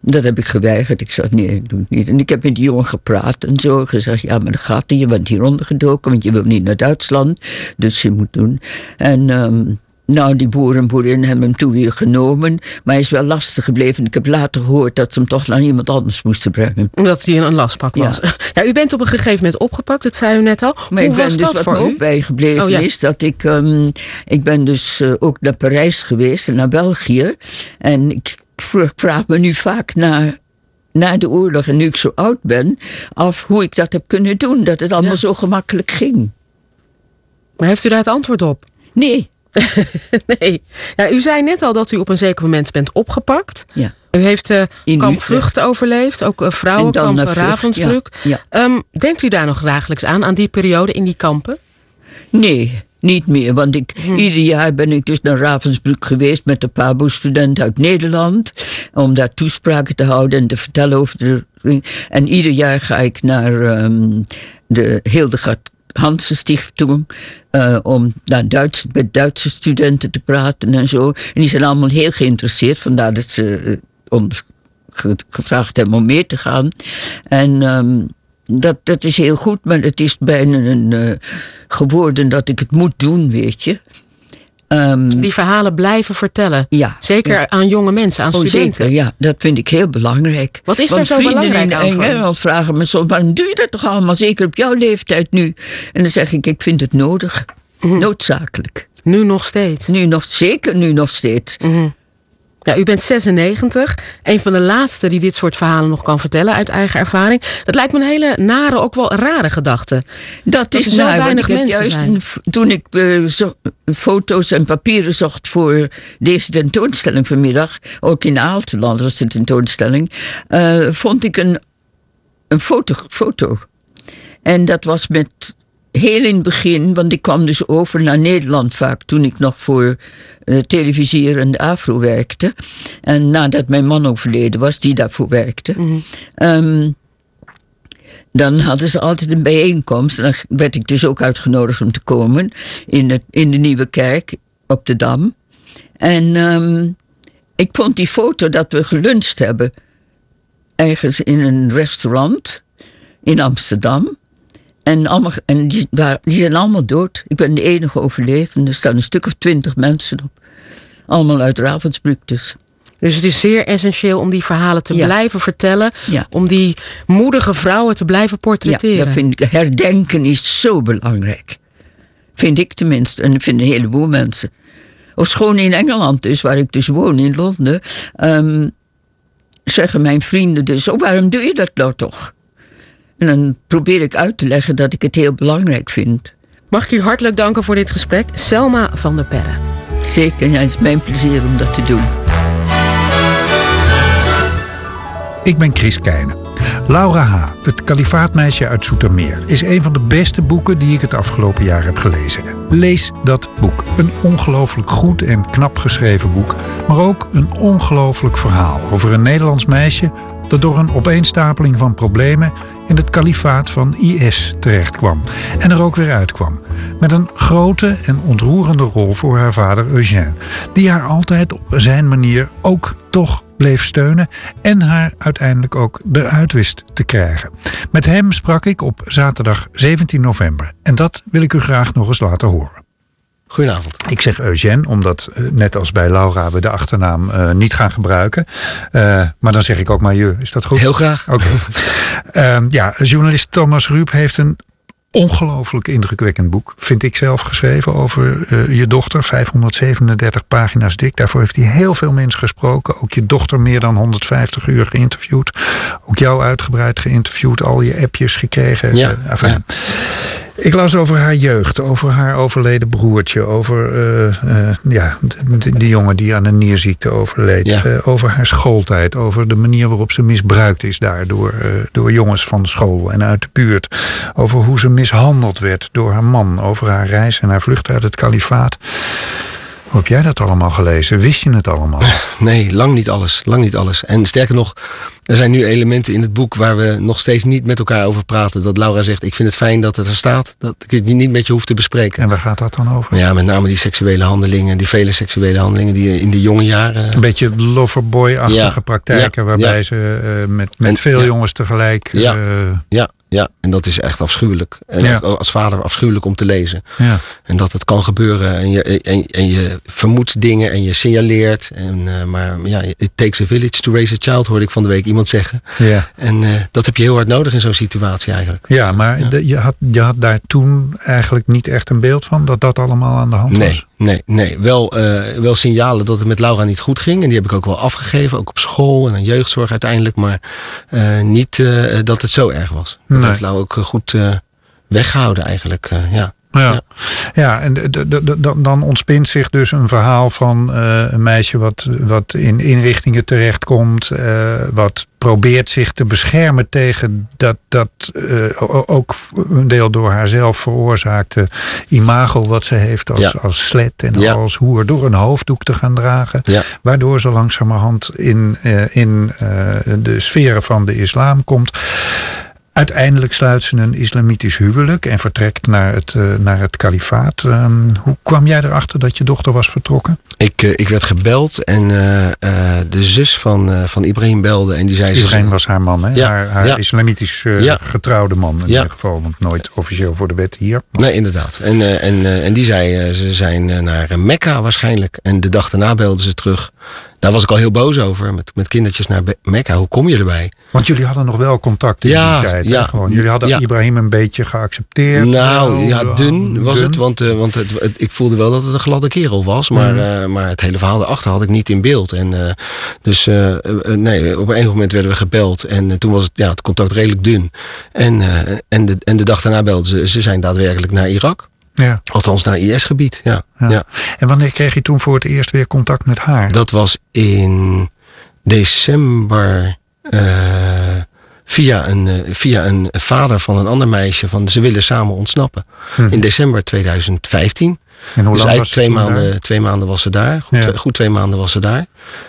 dat heb ik geweigerd. Ik zei, nee, ik doe het niet. En ik heb met die jongen gepraat en zo. Gezegd, ja, maar dat gaat niet. Je bent hier ondergedoken, want je wil niet naar Duitsland. Dus je moet doen. En ehm, nou, die boer en boerin hebben hem toen weer genomen. Maar hij is wel lastig gebleven. Ik heb later gehoord dat ze hem toch naar iemand anders moesten brengen. Omdat hij een lastpak was. [LAUGHS] Ja. u bent op een gegeven moment opgepakt, dat zei u net al. Maar Hoe ik ben was dus dat wat voor me ook bijgebleven Oh, ja. is dat ik, ehm, ik ben dus eh, ook naar Parijs geweest en naar België. En ik vra- vraag me nu vaak naar na de oorlog en nu ik zo oud ben, af hoe ik dat heb kunnen doen. Dat het allemaal zo gemakkelijk ging. Maar heeft u daar het antwoord op? Nee. [LAUGHS] nee. Ja, u zei net al dat u op een zeker moment bent opgepakt. Ja. U heeft uh, In kamp Utrecht. Vught overleefd, ook uh, vrouwenkamp eh, Vught, Ravensbrück. ja, ja. Ehm, denkt u daar nog dagelijks aan, aan die periode in die kampen? Nee, niet meer. Want ik, Hm. ieder jaar ben ik dus naar Ravensbrück geweest met de PABO-student uit Nederland. Om daar toespraken te houden en te vertellen over de. En ieder jaar ga ik naar ehm, de Hildegard Hansen Stichting. Eh, om naar Duits, met Duitse studenten te praten en zo. En die zijn allemaal heel geïnteresseerd. Vandaar dat ze eh, ons ge- gevraagd hebben om mee te gaan. En ehm, dat, dat is heel goed, maar het is bijna een, eh, geworden dat ik het moet doen, weet je. Ehm, Die verhalen blijven vertellen. ja, Zeker ja. aan jonge mensen, aan Oh, studenten. zeker, ja, dat vind ik heel belangrijk. Wat is Want daar zo belangrijk in, aan in? Engeland vragen me soms, waarom doe je dat toch allemaal? Zeker op jouw leeftijd nu. En dan zeg ik, ik vind het nodig. Noodzakelijk. Mhm. Nu nog steeds. Nu nog, zeker nu nog steeds. Mhm. Ja, u bent 96. Een van de laatste die dit soort verhalen nog kan vertellen uit eigen ervaring. Dat lijkt me een hele nare, ook wel rare gedachte. Dat, Dat is er zo want weinig mensen juist zijn. toen ik eh, zo- foto's en papieren zocht voor deze tentoonstelling vanmiddag, ook in Aalteland was de tentoonstelling, eh, vond ik een, een foto, foto. En dat was met heel in het begin, want ik kwam dus over naar Nederland vaak toen ik nog voor eh, televisier en de Afro werkte. En nadat mijn man overleden was, die daarvoor werkte. Ehm, dan hadden ze altijd een bijeenkomst. En dan werd ik dus ook uitgenodigd om te komen in, het, in de Nieuwe Kerk op de Dam. En ehm, ik vond die foto dat we geluncht hebben ergens in een restaurant in Amsterdam. En, allemaal, en die, die zijn allemaal dood. Ik ben de enige overlevende. Er staan een stuk of twintig mensen op. Allemaal uit Ravensbrück dus. Dus het is zeer essentieel om die verhalen te Ja. blijven vertellen. Ja. Om die moedige vrouwen te blijven portretteren. Ja, dat vind ik. Herdenken is zo belangrijk. Vind ik tenminste. En dat vinden een heleboel mensen. Of schoon in Engeland dus, waar ik dus woon, in Londen. ehm, zeggen mijn vrienden dus, oh, waarom doe je dat nou toch? En dan probeer ik uit te leggen dat ik het heel belangrijk vind. Mag ik u hartelijk danken voor dit gesprek. Selma van der Perre. Zeker, ja, het is mijn plezier om dat te doen. Ik ben Chris Keijnen. Laura H., het kalifaatmeisje uit Zoetermeer, is een van de beste boeken die ik het afgelopen jaar heb gelezen. Lees dat boek. Een ongelooflijk goed en knap geschreven boek, maar ook een ongelooflijk verhaal over een Nederlands meisje dat door een opeenstapeling van problemen in het kalifaat van IS terechtkwam en er ook weer uitkwam. Met een grote en ontroerende rol voor haar vader Eugène, die haar altijd op zijn manier ook toch bleef steunen en haar uiteindelijk ook eruit wist te krijgen. Met hem sprak ik op zaterdag 17 november en dat wil ik u graag nog eens laten horen. Goedenavond. Ik zeg Eugène, omdat eh, net als bij Laura we de achternaam eh, niet gaan gebruiken. Eh, maar dan zeg ik ook je. Is dat goed? Heel graag. Oké. Ehm, ja, journalist Thomas Ruip heeft een ongelooflijk indrukwekkend boek, vind ik zelf, geschreven over je dochter. 537 pagina's dik. Daarvoor heeft hij heel veel mensen gesproken. Ook je dochter meer dan 150 uur geïnterviewd. Ook jou uitgebreid geïnterviewd. Al je appjes gekregen. Ja, enfin. Ik las over haar jeugd, over haar overleden broertje, over eh, ja, de, jongen die aan een nierziekte overleed, Ja. eh, over haar schooltijd, over de manier waarop ze misbruikt is daar door, eh, door jongens van school en uit de buurt, over hoe ze mishandeld werd door haar man, over haar reis en haar vlucht uit het kalifaat. Hoe heb jij dat allemaal gelezen? Wist je het allemaal? [LAUGHS] Nee, lang niet alles. Lang niet alles. En sterker nog, er zijn nu elementen in het boek waar we nog steeds niet met elkaar over praten. Dat Laura zegt, ik vind het fijn dat het er staat. Dat ik het niet met je hoef te bespreken. En waar gaat dat dan over? Ja, met name die seksuele handelingen. Die vele seksuele handelingen die in de jonge jaren... Een beetje loverboy-achtige Ja, praktijken ja, waarbij ja. ze eh, met, met En- veel jongens tegelijk Ja. eh, Ja. Ja, en dat is echt afschuwelijk. En Ja. als vader afschuwelijk om te lezen. Ja. En dat het kan gebeuren en je, en, en je vermoedt dingen en je signaleert. En, eh, maar ja, it takes a village to raise a child, hoorde ik van de week iemand zeggen. Ja. En eh, dat heb je heel hard nodig in zo'n situatie eigenlijk. Ja, maar de- je, had, je had daar toen eigenlijk niet echt een beeld van dat dat allemaal aan de hand Nee, was. nee, nee. Wel, eh, wel signalen dat het met Laura niet goed ging. En die heb ik ook wel afgegeven, ook op school en aan jeugdzorg uiteindelijk. Maar niet dat het zo erg was. Nee. heeft Laura ook eh, goed eh, weggehouden eigenlijk. eh, ja. Ja, ja. en dan- ontspint zich dus een verhaal van een meisje wat, wat in inrichtingen terechtkomt, eh, wat probeert zich te beschermen tegen dat, dat ook een deel door haarzelf veroorzaakte imago wat ze heeft als, Ja. als slet en Ja. als hoer door een hoofddoek te gaan dragen. Ja. Waardoor ze langzamerhand in, in de sferen van de islam komt. Uiteindelijk sluit ze een islamitisch huwelijk en vertrekt naar het, eh, naar het kalifaat. Ehm, hoe kwam jij erachter dat je dochter was vertrokken? Ik, eh, ik werd gebeld en eh, de zus van, van Ibrahim belde. En die zei... ze- Ibrahim was haar man, hè? Ja, haar haar ja. islamitisch Ja. getrouwde man in ieder geval. Want nooit officieel voor de wet hier. Nee, inderdaad. En, en, en die zei, ze zijn naar Mekka waarschijnlijk. En de dag daarna belden ze terug. Daar was ik al heel boos over. Met, met kindertjes naar Mekka. Hoe kom je erbij? Want jullie hadden nog wel contact in Ja, die tijd. ja. Gewoon. Jullie hadden Ja. Ibrahim een beetje geaccepteerd. Nou, wel, ja, dun was dun. het. Want, eh, want het, het- ik voelde wel dat het een gladde kerel was. Maar, Mhm. eh, maar het hele verhaal erachter had ik niet in beeld. En, eh, dus eh, eh, nee, op een moment werden we gebeld. En eh, toen was het, ja, het contact redelijk dun. En, eh, en, de, en de dag daarna belden ze. Ze zijn daadwerkelijk naar Irak. Ja. Althans naar IS-gebied, ja. Ja. ja. En wanneer kreeg je toen voor het eerst weer contact met haar? Dat was in december eh, via, een, eh, via een vader van een ander meisje. Van ze willen samen ontsnappen. Mhm. In december 2015. En hoe dus lang eigenlijk was ze twee maanden, daar? twee maanden was ze daar. Goed, Ja. twee, goed twee maanden was ze daar.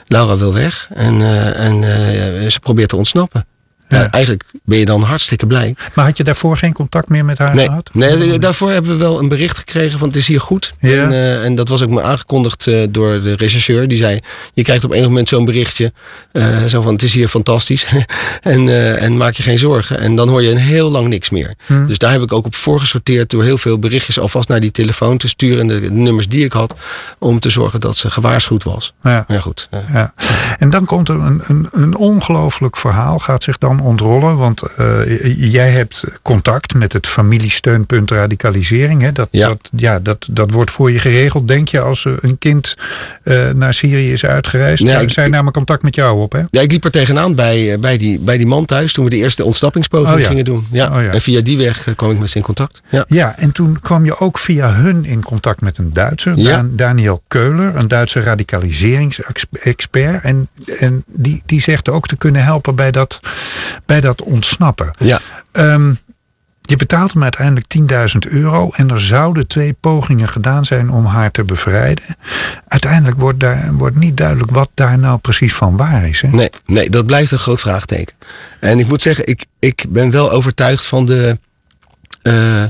Laura wil weg en, eh, en eh, ze probeert te ontsnappen. Ja, eigenlijk ben je dan hartstikke blij. Maar had je daarvoor geen contact meer met haar Nee, gehad? nee, daarvoor hebben we wel een bericht gekregen van het is hier goed. Ja. En, eh, en dat was ook me aangekondigd eh, door de rechercheur. Die zei, je krijgt op enig moment zo'n berichtje. eh, zo van, het is hier fantastisch. [LAUGHS] en, eh, en maak je geen zorgen. En dan hoor je een heel lang niks meer. Hm. Dus daar heb ik ook op voorgesorteerd door heel veel berichtjes alvast naar die telefoon te sturen. De, de nummers die ik had. Om te zorgen dat ze gewaarschuwd was. Ja. Ja, goed. eh. Ja. En dan komt er een, een, een ongelooflijk verhaal, gaat zich dan ontrollen. Want eh, jij hebt contact met het familiesteunpunt radicalisering. Hè? Dat, Ja. Dat, ja, dat, dat wordt voor je geregeld, denk je, als een kind eh, naar Syrië is uitgereisd. Nee, Daar ik- zijn namelijk contact met jou op, hè? Ja, ik liep er tegenaan bij, eh, bij, die, bij die man thuis toen we de eerste ontsnappingspoging Oh ja. gingen doen. Ja. Oh ja. En via die weg kwam ik met ze in contact. Ja. Ja, en toen kwam je ook via hun in contact met een Duitser, Ja. Dan- Daniel Keuler, een Duitse radicaliseringsexpert. En, en die, die zegt ook te kunnen helpen bij dat, bij dat ontsnappen. Ja. Ehm, je betaalt hem uiteindelijk 10.000 euro en er zouden twee pogingen gedaan zijn om haar te bevrijden. Uiteindelijk wordt, daar, wordt niet duidelijk wat daar nou precies van waar is. Hè? Nee, nee, dat blijft een groot vraagteken. En ik moet zeggen, ik, ik ben wel overtuigd van de eh,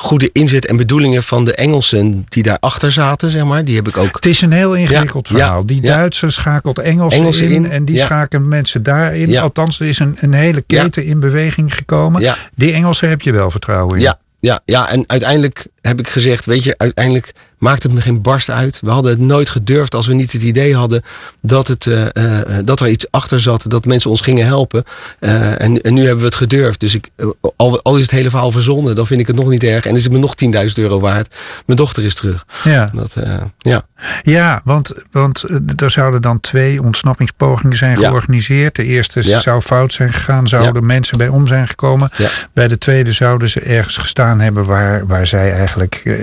goede inzet en bedoelingen van de Engelsen die daarachter zaten, zeg maar. Die heb ik ook. Het is een heel ingewikkeld Ja, verhaal. die. Duitsers schakelt Engelsen, Engelsen in, in, en die schakelen mensen daarin. Althans, er is een, een hele keten in beweging gekomen. Die Engelsen heb je wel vertrouwen in. Ja, ja, ja, en uiteindelijk heb ik gezegd, weet je, uiteindelijk maakt het me geen barst uit. We hadden het nooit gedurfd als we niet het idee hadden dat, het, eh, eh, dat er iets achter zat, dat mensen ons gingen helpen. Eh, en, en nu hebben we het gedurfd. Dus ik, eh, al, al is het hele verhaal verzonnen, dan vind ik het nog niet erg. En is het me nog 10.000 euro waard. Mijn dochter is terug. Ja. Dat, eh, ja. Ja, want, want eh, er zouden dan twee ontsnappingspogingen zijn Ja. georganiseerd. De eerste Ja. zou fout zijn gegaan, zouden mensen bij om zijn gekomen. Bij de tweede zouden ze ergens gestaan hebben waar, waar zij eigenlijk eh,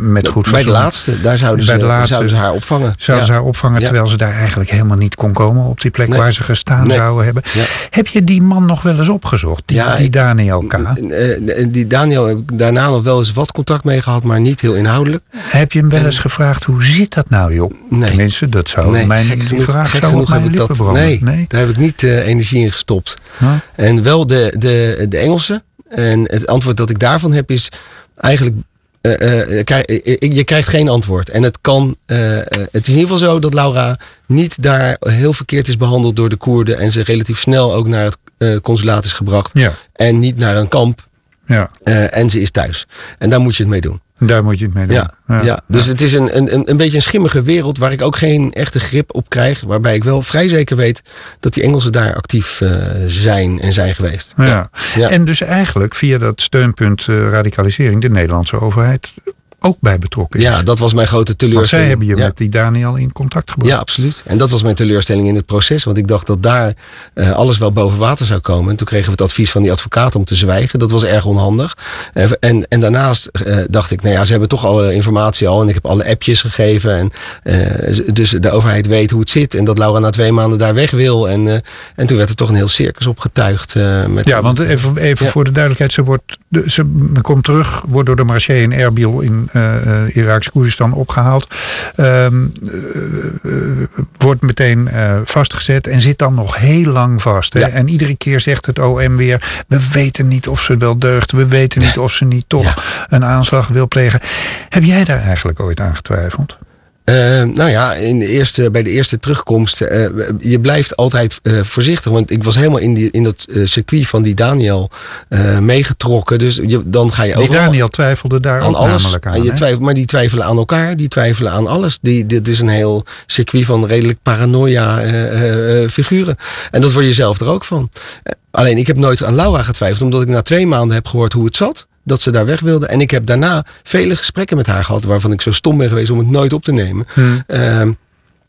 met goed Bij de laatste, daar zouden, Bij ze, de laatste zouden ze haar opvangen. Zouden ze haar opvangen terwijl ze daar eigenlijk helemaal niet kon komen op die plek Nee. waar ze gestaan Nee. zouden hebben. Heb je die man nog wel eens opgezocht? Die, Ja, die Daniel K. Eh, die Daniel heb ik daarna nog wel eens wat contact mee gehad, maar niet heel inhoudelijk. Heb je hem wel eens gevraagd hoe zit dat nou joh? Nee. Tenminste, dat zou Nee, mijn gek die genoeg, vraag gek zou op mijn lippen dat. branden. Nee, daar heb ik niet eh, energie in gestopt. Huh? En wel de, de, de Engelsen. En het antwoord dat ik daarvan heb is eigenlijk. Eh, eh, eh, je krijgt geen antwoord. En het kan. het is in ieder geval zo dat Laura niet daar heel verkeerd is behandeld door de Koerden. En ze relatief snel ook naar het, consulaat is gebracht. Ja. En niet naar een kamp. Ja. En ze is thuis. En daar moet je het mee doen. Daar moet je het mee doen. Ja, ja. dus het is een, een, een beetje een schimmige wereld waar ik ook geen echte grip op krijg. Waarbij ik wel vrij zeker weet dat die Engelsen daar actief eh, zijn en zijn geweest. Ja. Ja. En dus eigenlijk via dat steunpunt eh, radicalisering de Nederlandse overheid ook bij betrokken is. Ja, dat was mijn grote Want teleurstelling. zij hebben je Ja. met die Daniel in contact gebracht. Ja, absoluut. En dat was mijn teleurstelling in het proces. Want ik dacht dat daar eh, alles wel boven water zou komen. En toen kregen we het advies van die advocaat om te zwijgen. Dat was erg onhandig. En, en, en daarnaast eh, dacht ik, nou ja, ze hebben toch alle informatie al. En ik heb alle appjes gegeven. En, eh, dus de overheid weet hoe het zit. En dat Laura na twee maanden daar weg wil. En, eh, en toen werd er toch een heel circus opgetuigd. eh, met, Ja, want even, even Ja. voor de duidelijkheid, ze, wordt, de- ze komt terug, wordt door de marché in Erbil in eh eh, Iraaks Koerdistan opgehaald. Ehm, eh, wordt meteen vastgezet en zit dan nog heel lang vast. Ja. En iedere keer zegt het OM weer, we weten niet of ze wel deugt. We weten niet of ze niet toch een aanslag wil plegen. Heb jij daar eigenlijk ooit aan getwijfeld? Eh, nou ja, in de eerste, bij de eerste terugkomst, eh, je blijft altijd eh, voorzichtig. Want ik was helemaal in, die, in dat eh, circuit van die Daniel eh, meegetrokken. Dus je, dan ga je Die overal Daniel twijfelde daar aan ook alles. aan. je twijfelt, maar die twijfelen aan elkaar, die twijfelen aan alles. Die, dit is een heel circuit van redelijk paranoia eh, eh, eh, figuren. En dat word je zelf er ook van. Alleen ik heb nooit aan Laura getwijfeld, omdat ik na twee maanden heb gehoord hoe het zat. Dat ze daar weg wilde. En ik heb daarna vele gesprekken met haar gehad, waarvan ik zo stom ben geweest om het nooit op te nemen. Hmm. Ehm,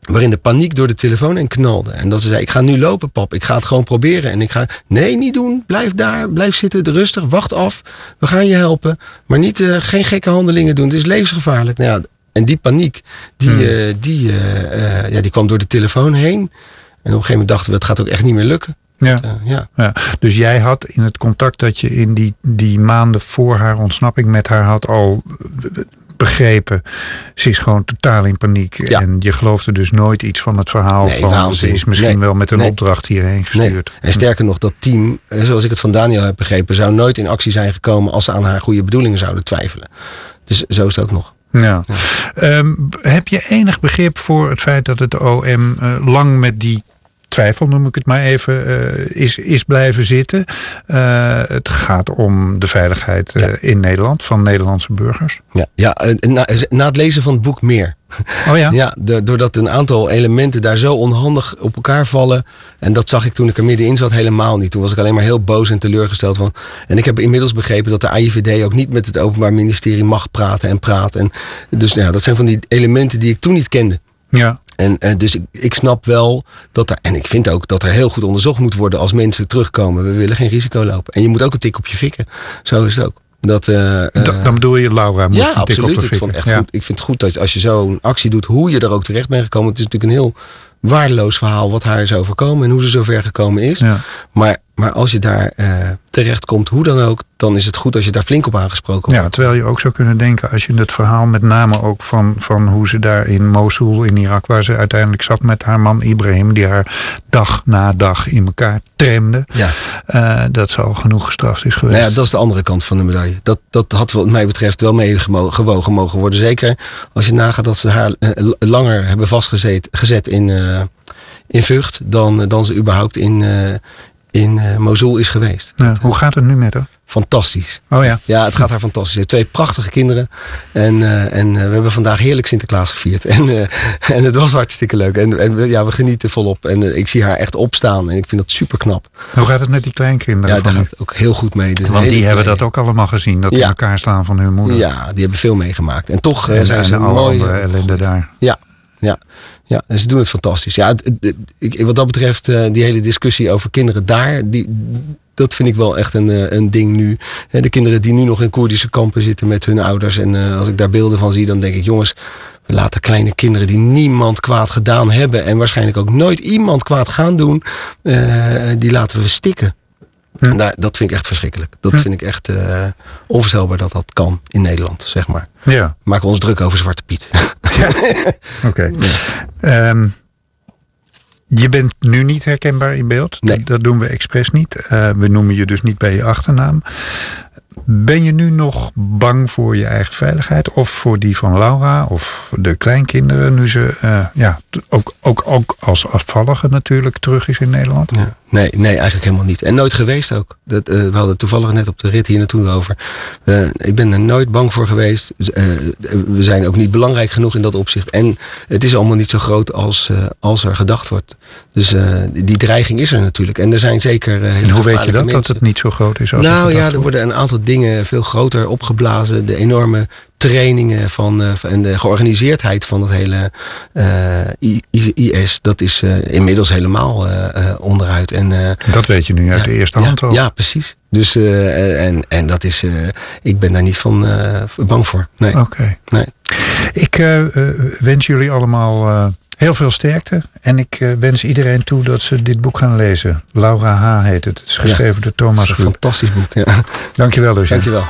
waarin de paniek door de telefoon heen knalde. En dat ze zei, ik ga nu lopen pap, ik ga het gewoon proberen. En ik ga, nee niet doen, blijf daar, blijf zitten, rustig, wacht af. We gaan je helpen. Maar niet, eh, geen gekke handelingen doen, het is levensgevaarlijk. Nou ja, en die paniek, die, Hmm. eh, die, eh, ja, die kwam door de telefoon heen. En op een gegeven moment dachten we, het gaat ook echt niet meer lukken. Ja. Dat, eh, ja. Ja, dus jij had in het contact dat je in die, die maanden voor haar ontsnapping met haar had al begrepen. Ze is gewoon totaal in paniek. En je geloofde dus nooit iets van het verhaal Nee, van waanzin. ze is misschien Nee, wel met een nee. opdracht hierheen gestuurd. En sterker nog, dat team, eh, zoals ik het van Daniel heb begrepen, zou nooit in actie zijn gekomen als ze aan haar goede bedoelingen zouden twijfelen. Dus zo is het ook nog. Ja. Ehm, heb je enig begrip voor het feit dat het OM eh, lang met die twijfel, noem ik het maar even, eh, is, is blijven zitten? Eh, het gaat om de veiligheid eh, in Nederland van Nederlandse burgers. Ja, ja na, na het lezen van het boek meer. Oh ja? [LAUGHS] Ja, de- doordat een aantal elementen daar zo onhandig op elkaar vallen. En dat zag ik toen ik er middenin zat helemaal niet. Toen was ik alleen maar heel boos en teleurgesteld van. En ik heb inmiddels begrepen dat de AIVD ook niet met het Openbaar Ministerie mag praten en praten. En dus nou ja, dat zijn van die elementen die ik toen niet kende. Ja. En, en dus ik, ik snap wel dat er. En ik vind ook dat er heel goed onderzocht moet worden als mensen terugkomen. We willen geen risico lopen. En je moet ook een tik op je fikken. Zo is het ook. Dat, eh, eh, Da- dan bedoel je Laura moest ja, een tik op de Ik, fik. vond echt Ja. goed, ik vind het goed dat als je zo'n actie doet, hoe je er ook terecht bent gekomen. Het is natuurlijk een heel waardeloos verhaal wat haar is overkomen en hoe ze zover gekomen is. Ja. Maar, maar als je daar eh terecht komt, hoe dan ook, dan is het goed als je daar flink op aangesproken wordt. Ja, terwijl je ook zou kunnen denken, als je het verhaal met name ook van, van hoe ze daar in Mosul in Irak, waar ze uiteindelijk zat met haar man Ibrahim, die haar dag na dag in elkaar tremde, Ja. eh, dat ze al genoeg gestraft is geweest. Nou ja, dat is de andere kant van de medaille. Dat, dat had wat mij betreft wel meegewogen mogen worden. Zeker als je nagaat dat ze haar eh, langer hebben vastgezet gezet in, in Vught dan, dan ze überhaupt in, in eh, Mosul is geweest. Ja, hoe gaat het nu met haar? Fantastisch. Oh ja. Ja, het gaat haar fantastisch. Ze heeft twee prachtige kinderen. En, eh, en eh, we hebben vandaag heerlijk Sinterklaas gevierd. [LAUGHS] En, eh, en het was hartstikke leuk. En, en ja, we genieten volop. En eh, ik zie haar echt opstaan. En ik vind dat super knap. Hoe gaat het met die kleinkinderen? Ja, daar gaat het ook heel goed mee. Dus Want die hebben dat ook allemaal gezien, dat Ja. elkaar slaan van hun moeder. Ja, die hebben veel meegemaakt. En toch eh, en, zijn en ze alle mooi. andere ellende daar. Ja, ja, ja. En ze doen het fantastisch. Ja, wat dat betreft, eh, die hele discussie over kinderen daar, die, dat vind ik wel echt een, eh, een ding nu. De kinderen die nu nog in Koerdische kampen zitten met hun ouders. En eh, als ik daar beelden van zie, dan denk ik, jongens, we laten kleine kinderen die niemand kwaad gedaan hebben. En waarschijnlijk ook nooit iemand kwaad gaan doen, die laten we stikken. Nou, dat vind ik echt verschrikkelijk. Dat vind ik echt eh, onvoorstelbaar dat dat kan in Nederland, zeg maar. Ja. Maken we ons druk over Zwarte Piet. [LAUGHS] Oké. Ehm, je bent nu niet herkenbaar in beeld. Nee. Dat, doen we expres niet. Eh, we noemen je dus niet bij je achternaam. Ben je nu nog bang voor je eigen veiligheid? Of voor die van Laura of de kleinkinderen? Nu ze eh, ja, ook, ook, ook als afvallige natuurlijk terug is in Nederland. Ja. Nee, nee, eigenlijk helemaal niet. En nooit geweest ook. Dat, uh, we hadden toevallig net op de rit hier naartoe over. Uh, ik ben er nooit bang voor geweest. Uh, we zijn ook niet belangrijk genoeg in dat opzicht. En het is allemaal niet zo groot als, als er gedacht wordt. Dus die dreiging is er natuurlijk. En er zijn zeker. en hoe weet je dat, dat het niet zo groot is? Als nou ja, er worden een aantal dingen veel groter opgeblazen. De enorme trainingen van, uh, en de georganiseerdheid van het hele uh, IS, dat is uh, inmiddels helemaal onderuit. En, dat weet je nu uit ja, de eerste hand ja, ook. Ja, precies. Dus, en, en dat is, ik ben daar niet van bang voor. Nee. Oké. Okay. Nee. Ik wens jullie allemaal heel veel sterkte. En ik wens iedereen toe dat ze dit boek gaan lezen. Laura H. heet het. Het is geschreven ja, door Thomas Een fantastisch boek. Ja. Dankjewel, Lucia. Dankjewel.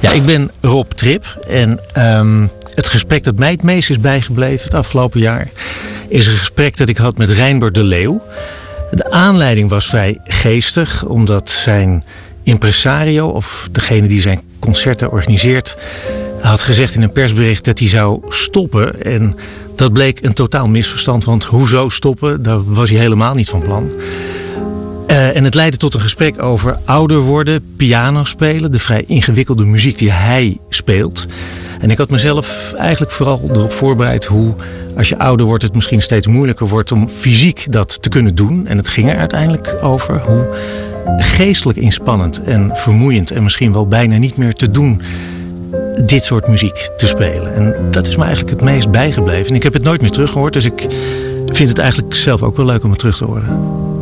Ja, ik ben Rob Trip en um, het gesprek dat mij het meest is bijgebleven het afgelopen jaar is een gesprek dat ik had met Reinbert de Leeuw. De aanleiding was vrij geestig, omdat zijn impresario, of degene die zijn concerten organiseert, had gezegd in een persbericht dat hij zou stoppen. En dat bleek een totaal misverstand, want hoezo stoppen? Daar was hij helemaal niet van plan. Uh, en het leidde tot een gesprek over ouder worden, piano spelen, de vrij ingewikkelde muziek die hij speelt. En ik had mezelf eigenlijk vooral erop voorbereid hoe, als je ouder wordt, het misschien steeds moeilijker wordt om fysiek dat te kunnen doen. En het ging er uiteindelijk over hoe geestelijk inspannend en vermoeiend en misschien wel bijna niet meer te doen dit soort muziek te spelen. En dat is me eigenlijk het meest bijgebleven. En ik heb het nooit meer teruggehoord, dus ik vind het eigenlijk zelf ook wel leuk om het terug te horen.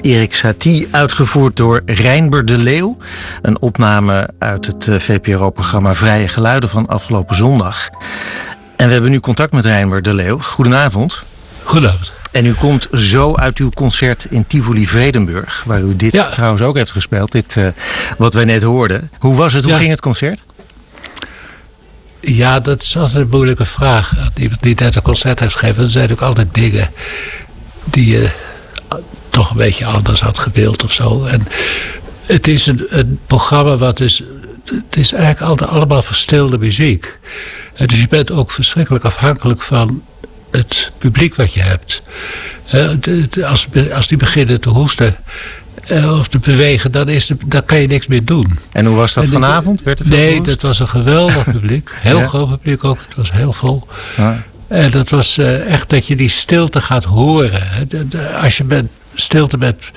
Erik Satie, uitgevoerd door Reinber de Leeuw. Een opname uit het VPRO-programma Vrije Geluiden van afgelopen zondag. En we hebben nu contact met Reinber de Leeuw. Goedenavond. Goedenavond. En u komt zo uit uw concert in Tivoli Vredenburg, waar u dit ja. trouwens ook heeft gespeeld, dit uh, wat wij net hoorden. Hoe was het? Hoe ja. ging het concert? Ja, dat is altijd een moeilijke vraag. Iemand die net een concert heeft gegeven, er zijn ook altijd dingen die je toch een beetje anders had gewild of zo. En het is een, een programma wat is. Het is eigenlijk altijd allemaal verstilde muziek. En dus je bent ook verschrikkelijk afhankelijk van het publiek wat je hebt. Als, als die beginnen te hoesten of te bewegen, dan, is de, dan kan je niks meer doen. En hoe was dat en vanavond? Werd er veel nee, dat was een geweldig [LAUGHS] publiek. Heel ja. groot publiek ook. Het was heel vol. Ja. En dat was uh, echt dat je die stilte gaat horen. Als je met stilte met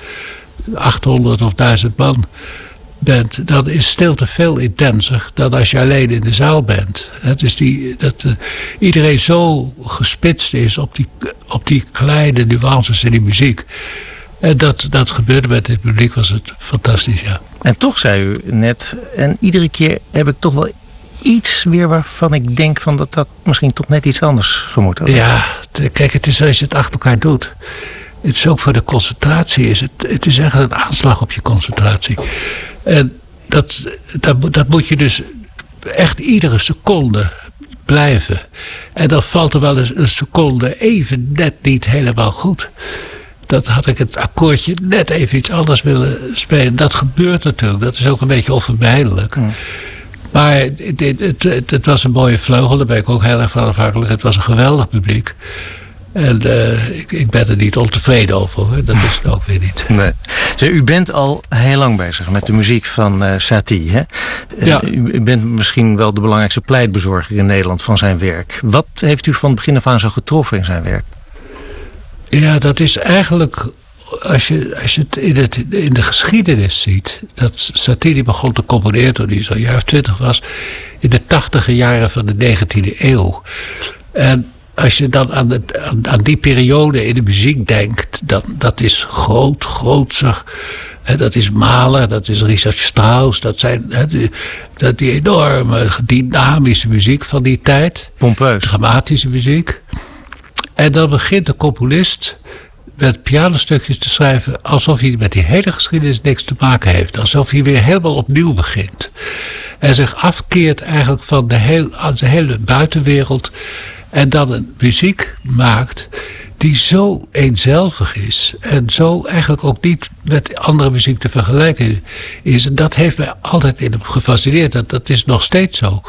800 of 1000 man bent, dan is stilte veel intenser dan als je alleen in de zaal bent. Dus die, dat uh, iedereen zo gespitst is op die, op die kleine nuances in die muziek. En dat, dat gebeurde met dit publiek, was het fantastisch, ja. En toch zei u net, en iedere keer heb ik toch wel iets weer waarvan ik denk van dat dat misschien toch net iets anders gemoet had. Ja, kijk, het is als je het achter elkaar doet. Het is ook voor de concentratie. Is het, het is echt een aanslag op je concentratie. En dat, dat, dat moet je dus echt iedere seconde blijven. En dan valt er wel eens een seconde even net niet helemaal goed. Dat had ik het akkoordje net even iets anders willen spelen. Dat gebeurt natuurlijk. Dat is ook een beetje onvermijdelijk. Mm. Maar het, het, het, het, was een mooie vleugel, daar ben ik ook heel erg van afhankelijk. Het was een geweldig publiek. En uh, ik, ik, ben er niet ontevreden over, hoor. dat is het ook weer niet. [LAUGHS] Nee. U bent al heel lang bezig met de muziek van uh, Satie. Hè? Ja. Uh, u, bent misschien wel de belangrijkste pleitbezorger in Nederland van zijn werk. Wat heeft u van het begin af aan zo getroffen in zijn werk? Ja, dat is eigenlijk als je, als je het in, het in de geschiedenis ziet, dat Satie begon te componeren toen hij zo'n jaar of twintig was, in de tachtige jaren van de 19e eeuw. En als je dan aan, het, aan, aan, die periode in de muziek denkt, dan dat is groot, grootser. Dat is Mahler, dat is Richard Strauss. Dat zijn die, dat die enorme dynamische muziek van die tijd. Pompeus. Dramatische muziek. En dan begint de componist met pianostukjes te schrijven... alsof hij met die hele geschiedenis niks te maken heeft. Alsof hij weer helemaal opnieuw begint. En zich afkeert eigenlijk van de, heel, de hele buitenwereld... en dan een muziek maakt die zo eenzelvig is. En zo eigenlijk ook niet met andere muziek te vergelijken is. En dat heeft mij altijd in hem gefascineerd. Dat, dat is nog steeds zo.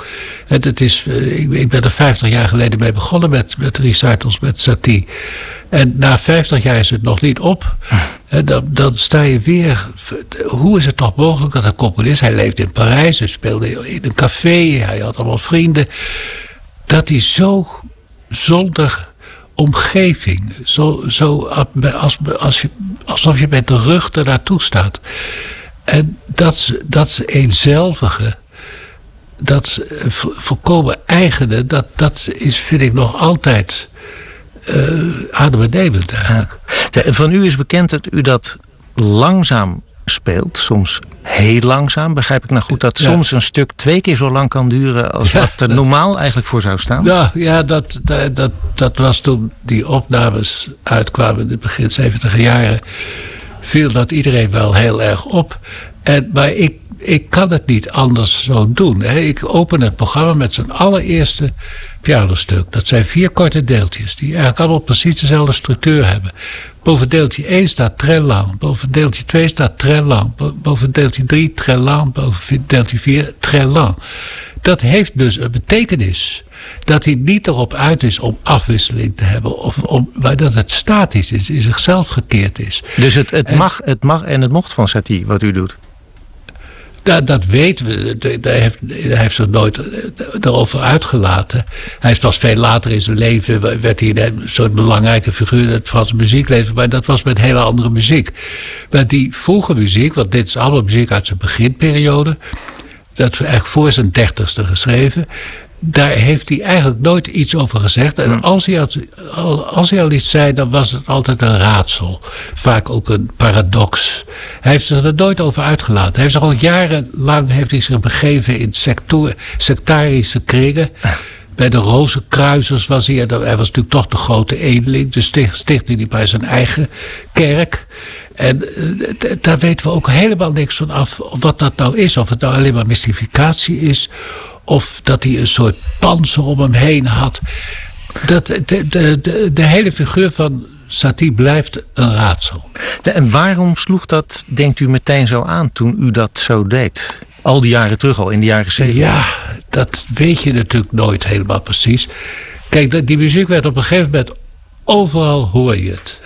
En het is, eh, ik, ik ben er 50 jaar geleden mee begonnen met, met recitals met Satie. En na 50 jaar is het nog niet op. En dan, dan sta je weer. Hoe is het toch mogelijk dat een componist. Hij leeft in Parijs, hij speelde in een café, hij had allemaal vrienden. Dat hij zo zonder omgeving. Zo, zo als, als je, alsof je met de rug er naartoe staat. En dat, dat eenzelvige, dat volkomen eigene, dat, dat is, vind ik nog altijd uh, adembenemend eigenlijk. Van u is bekend dat u dat langzaam speelt, soms heel langzaam. Begrijp ik nou goed dat soms een stuk twee keer zo lang kan duren als wat er normaal eigenlijk voor zou staan? Ja, ja dat, dat, dat, dat was toen die opnames uitkwamen in het begin 70 jaren. Viel dat iedereen wel heel erg op. En, maar ik, ik kan het niet anders zo doen. Hè. Ik open het programma met zijn allereerste pianostuk. Dat zijn vier korte deeltjes die eigenlijk allemaal precies dezelfde structuur hebben. Boven deeltje 1 staat très lang. Boven deeltje 2 staat très lang. Boven deeltje 3 très lang. Boven deeltje 4 très lang. Dat heeft dus een betekenis. Dat hij niet erop uit is om afwisseling te hebben. Of om, maar dat het statisch is, in zichzelf gekeerd is. Dus het, het, mag, het mag en het mocht van Satie wat u doet? Dat, dat weten we. Hij heeft, hij heeft zich nooit eh, erover uitgelaten. Hij is pas veel later in zijn leven. werd hij een soort belangrijke figuur in het Franse muziekleven. Maar dat was met hele andere muziek. Maar die vroege muziek, want dit is allemaal muziek uit zijn beginperiode. Dat we eigenlijk voor zijn dertigste geschreven daar heeft hij eigenlijk nooit iets over gezegd. En als hij, had, als hij al iets zei, dan was het altijd een raadsel. Vaak ook een paradox. Hij heeft zich er nooit over uitgelaten. Hij heeft zich al jarenlang heeft hij zich begeven in sector, sectarische kringen. [LAUGHS] Bij de Rozenkruisers was hij, hij was natuurlijk toch de grote edeling. Dus stichtte hij bij zijn eigen kerk. En eh, daar weten we ook helemaal niks van af wat dat nou is. Of het nou alleen maar mystificatie is of dat hij een soort panzer om hem heen had. Dat, de, de, de, de hele figuur van Satie blijft een raadsel. En waarom sloeg dat, denkt u, meteen zo aan toen u dat zo deed? Al die jaren terug, al in de jaren 70. Ja, dat weet je natuurlijk nooit helemaal precies. Kijk, die muziek werd op een gegeven moment overal hoor je het.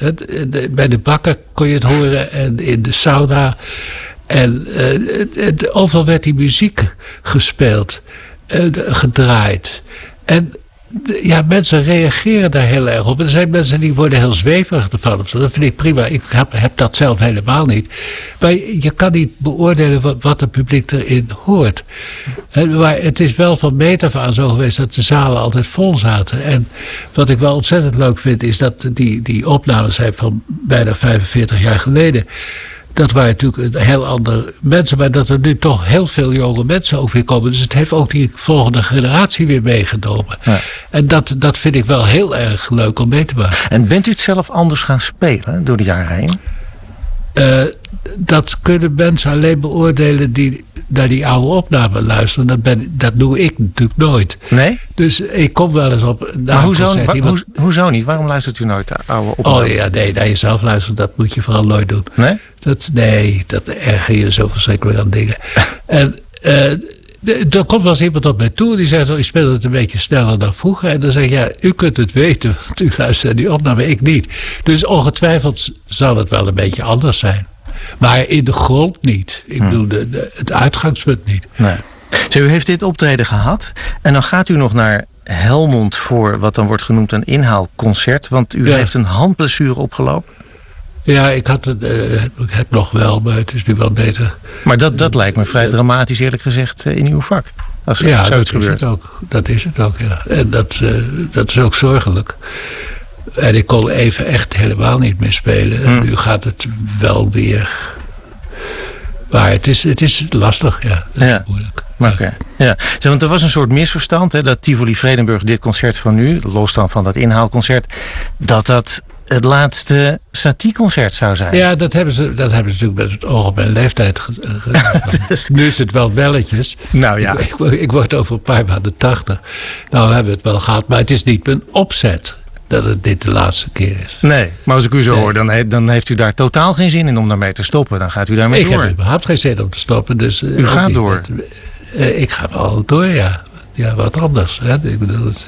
Bij de bakker kon je het horen en in de sauna. En uh, overal werd die muziek gespeeld. Eh, gedraaid. En ja, mensen reageren daar heel erg op. Er zijn mensen die worden heel zweverig ervan. Dat vind ik prima. Ik heb, dat zelf helemaal niet. Maar je kan niet beoordelen wat, wat het publiek erin hoort. Maar het is wel van meet af aan zo geweest dat de zalen altijd vol zaten. En wat ik wel ontzettend leuk vind, is dat die, die opnames zijn van bijna 45 jaar geleden dat waren natuurlijk een heel andere mensen, maar dat er nu toch heel veel jonge mensen ook weer komen. Dus het heeft ook die volgende generatie weer meegenomen. Ja. En dat, dat vind ik wel heel erg leuk om mee te maken. En bent u het zelf anders gaan spelen door de jaren heen? Uh, dat kunnen mensen alleen beoordelen die naar die oude opname luisteren. Dat, ben, dat doe ik natuurlijk nooit. Nee? Dus ik kom wel eens op. Maar hoezo, iemand... hoezo niet? Waarom luistert u nooit naar oude opnames? Oh ja, nee, naar jezelf luisteren, dat moet je vooral nooit doen. Nee? Dat, nee, dat erger je zo verschrikkelijk aan dingen. [LAUGHS] en uh, er komt wel eens iemand op mij toe die zegt: oh, Je speelt het een beetje sneller dan vroeger. En dan zeg ik: Ja, u kunt het weten, want u luistert die opname, ik niet. Dus ongetwijfeld zal het wel een beetje anders zijn. Maar in de grond niet. Ik hm. bedoel, de, het uitgangspunt niet. Nee. U heeft dit optreden gehad. En dan gaat u nog naar Helmond voor wat dan wordt genoemd een inhaalconcert. Want u heeft een handblessure opgelopen. Ja, ik had het, uh, heb nog wel, maar het is nu wel beter. Maar dat, dat lijkt me vrij dramatisch eerlijk gezegd eh, in uw vak. Als ja, dat is het ook. Dat is het ook, ja. En dat, uh, dat is ook zorgelijk. En ik kon even echt helemaal niet meer spelen. En hm. nu gaat het wel weer. Maar het is, het is lastig, ja. Ja. is moeilijk. Oké. Ja. Want er was een soort misverstand hè, dat Tivoli Vredenburg dit concert van nu, los dan van dat inhaalconcert, dat dat het laatste Satie-concert zou zijn. Ja, dat hebben, ze, dat hebben ze natuurlijk met het oog op mijn leeftijd ge- ge- [LAUGHS] Nu is het wel welletjes. Nou ja. Ik, ik, word- ik word over een paar maanden 80. Nou, we hebben het wel gehad, maar het is niet mijn opzet dat het dit de laatste keer is. Nee, maar als ik u zo hoor, dan, he- dan heeft u daar totaal geen zin in om daarmee te stoppen. Dan gaat u daarmee ik door. heb überhaupt geen zin om te stoppen. Dus, eh, U gaat door. Eh, ik ga wel door, ja. Ja, wat anders. Hè? Ik bedoel, het-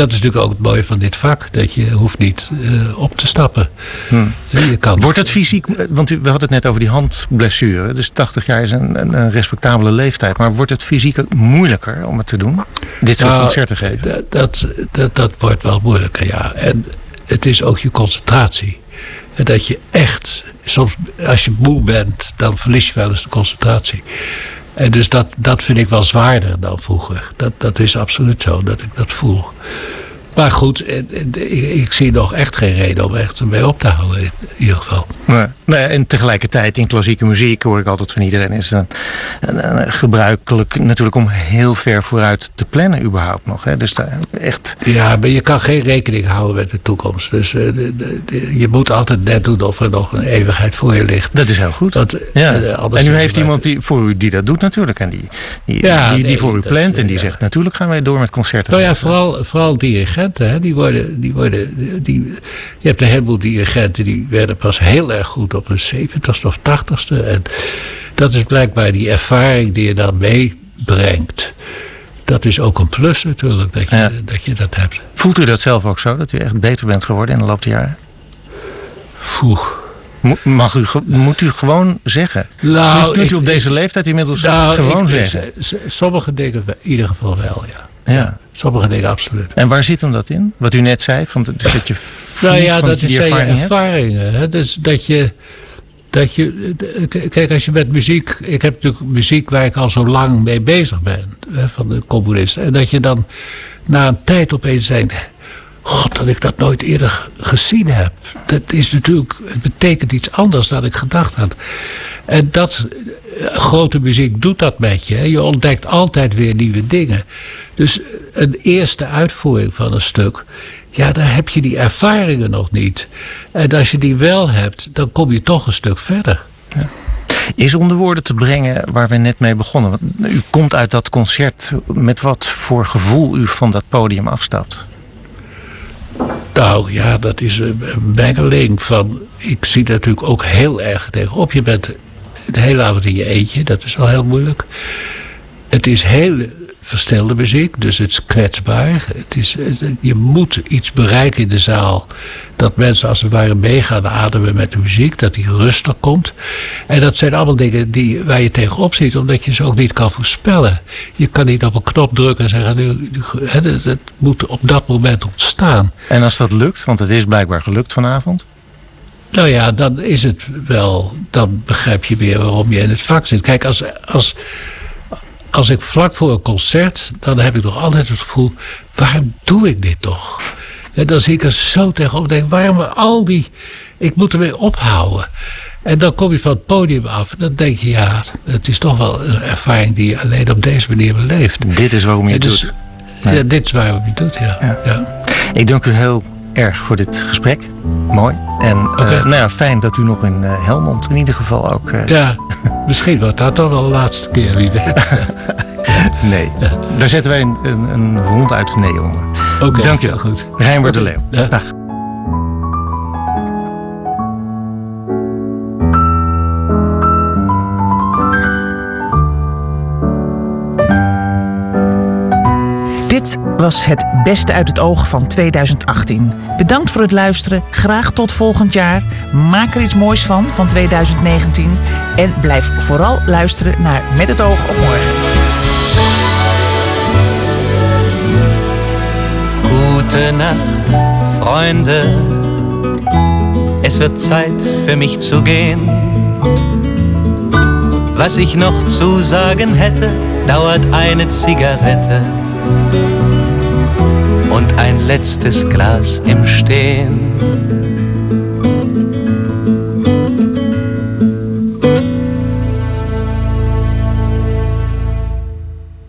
dat is natuurlijk ook het mooie van dit vak. Dat je hoeft niet eh, op te stappen. Hm. Je kan, Wordt het fysiek, want u, we hadden het net over die handblessure. Dus 80 jaar is een, een, een respectabele leeftijd. Maar wordt het fysiek moeilijker om het te doen? Dit soort Nou, concerten geven? Dat, dat, dat, dat wordt wel moeilijker, ja. En het is ook je concentratie. En dat je echt, soms als je moe bent, dan verlies je wel eens de concentratie. En dus dat, dat vind ik wel zwaarder dan vroeger. Dat, dat is absoluut zo, dat ik dat voel. Maar goed, eh, eh, ik, zie nog echt geen reden om echt ermee op te houden, in ieder geval. Nee. Nee, en tegelijkertijd in klassieke muziek hoor ik altijd van iedereen is het een, een, een gebruikelijk natuurlijk om heel ver vooruit te plannen überhaupt nog. Hè? Dus daar echt. Ja, maar je kan geen rekening houden met de toekomst. Dus eh, de- de- de- je moet altijd net doen of er nog een eeuwigheid voor je ligt. Dat is heel goed. Want, Ja. eh, en u heeft iemand die voor u die dat doet natuurlijk. En die, die, Ja, die, die nee, voor u plant en eh, die ja. zegt natuurlijk gaan wij door met concerten. Nou ja, vooral, vooral dirigenten. Hè, die worden, die worden, die, je hebt een heleboel dirigenten die werden pas heel erg goed op hun 70ste of 80ste. En dat is blijkbaar die ervaring die je dan meebrengt. Dat is ook een plus natuurlijk, dat je, Ja. dat, je dat hebt. Voelt u dat zelf ook zo? Dat u echt beter bent geworden in de loop der jaren? Mag u, moet u gewoon zeggen? Nou, kunt, u op deze leeftijd inmiddels Nou, gewoon ik- zeggen? Sommige dingen in ieder geval wel, ja. Ja. Sommige dingen absoluut. En waar zit hem dat in? Wat u net zei, van, dus dat je Nou ja, dat je is je ervaringen. Hè? Dus dat je, dat je, kijk, als je met muziek, ik heb natuurlijk muziek waar ik al zo lang mee bezig ben, hè, van de componisten. En dat je dan na een tijd opeens denkt, dat ik dat nooit eerder gezien heb. Dat is natuurlijk, het betekent iets anders dan ik gedacht had. En dat, eh, grote muziek doet dat met je. Je ontdekt altijd weer nieuwe dingen. Dus een eerste uitvoering van een stuk, ja, daar heb je die ervaringen nog niet. En als je die wel hebt, dan kom je toch een stuk verder. Is onder woorden te brengen waar we net mee begonnen. U komt uit dat concert met wat voor gevoel u van dat podium afstapt. Nou ja, dat is een mengeling van. Ik zie natuurlijk ook heel erg tegenop. Je bent de hele avond in je eentje, dat is al heel moeilijk. Het is heel verstelde muziek, dus het is kwetsbaar. Het is, je moet iets bereiken in de zaal. Dat mensen als het ware mee gaan ademen met de muziek, dat die rustig komt. En dat zijn allemaal dingen die, waar je tegenop ziet, omdat je ze ook niet kan voorspellen. Je kan niet op een knop drukken en zeggen, nu, nu- hè, het, het moet op dat moment ontstaan. En als dat lukt, want het is blijkbaar gelukt vanavond. Nou ja, dan is het wel. Dan begrijp je weer waarom je in het vak zit. Kijk, als, als, als ik vlak voor een concert. dan heb ik toch altijd het gevoel. waarom doe ik dit toch? En dan zie ik er zo tegenop. denk waarom al die. ik moet ermee ophouden. En dan kom je van het podium af. En dan denk je, ja, het is toch wel een ervaring die je alleen op deze manier beleeft. Dit is waarom je het dus- doet. Ja, dit is waarom je het doet, ja. ja. Ik dank u heel erg voor dit gesprek. Mooi. En eh, nou ja, fijn dat u nog in eh, Helmond in ieder geval ook... eh, Ja, [LAUGHS] misschien wordt dat toch wel de laatste keer, wie weet. [LAUGHS] Nee, daar zetten wij een, een, een ronduit nee onder. Oké, Dank je wel. goed. Rijnbert de Leeuw. Dag. Was het beste uit het oog van 2018. Bedankt voor het luisteren. Graag tot volgend jaar. Maak er iets moois van van 2019. En blijf vooral luisteren naar Met het oog op morgen. Gute Nacht, Freunde. Es wird Zeit für mich zu gehen. Was ich noch zu sagen hätte, dauert eine Zigarette ein letztes Glas im Stehen.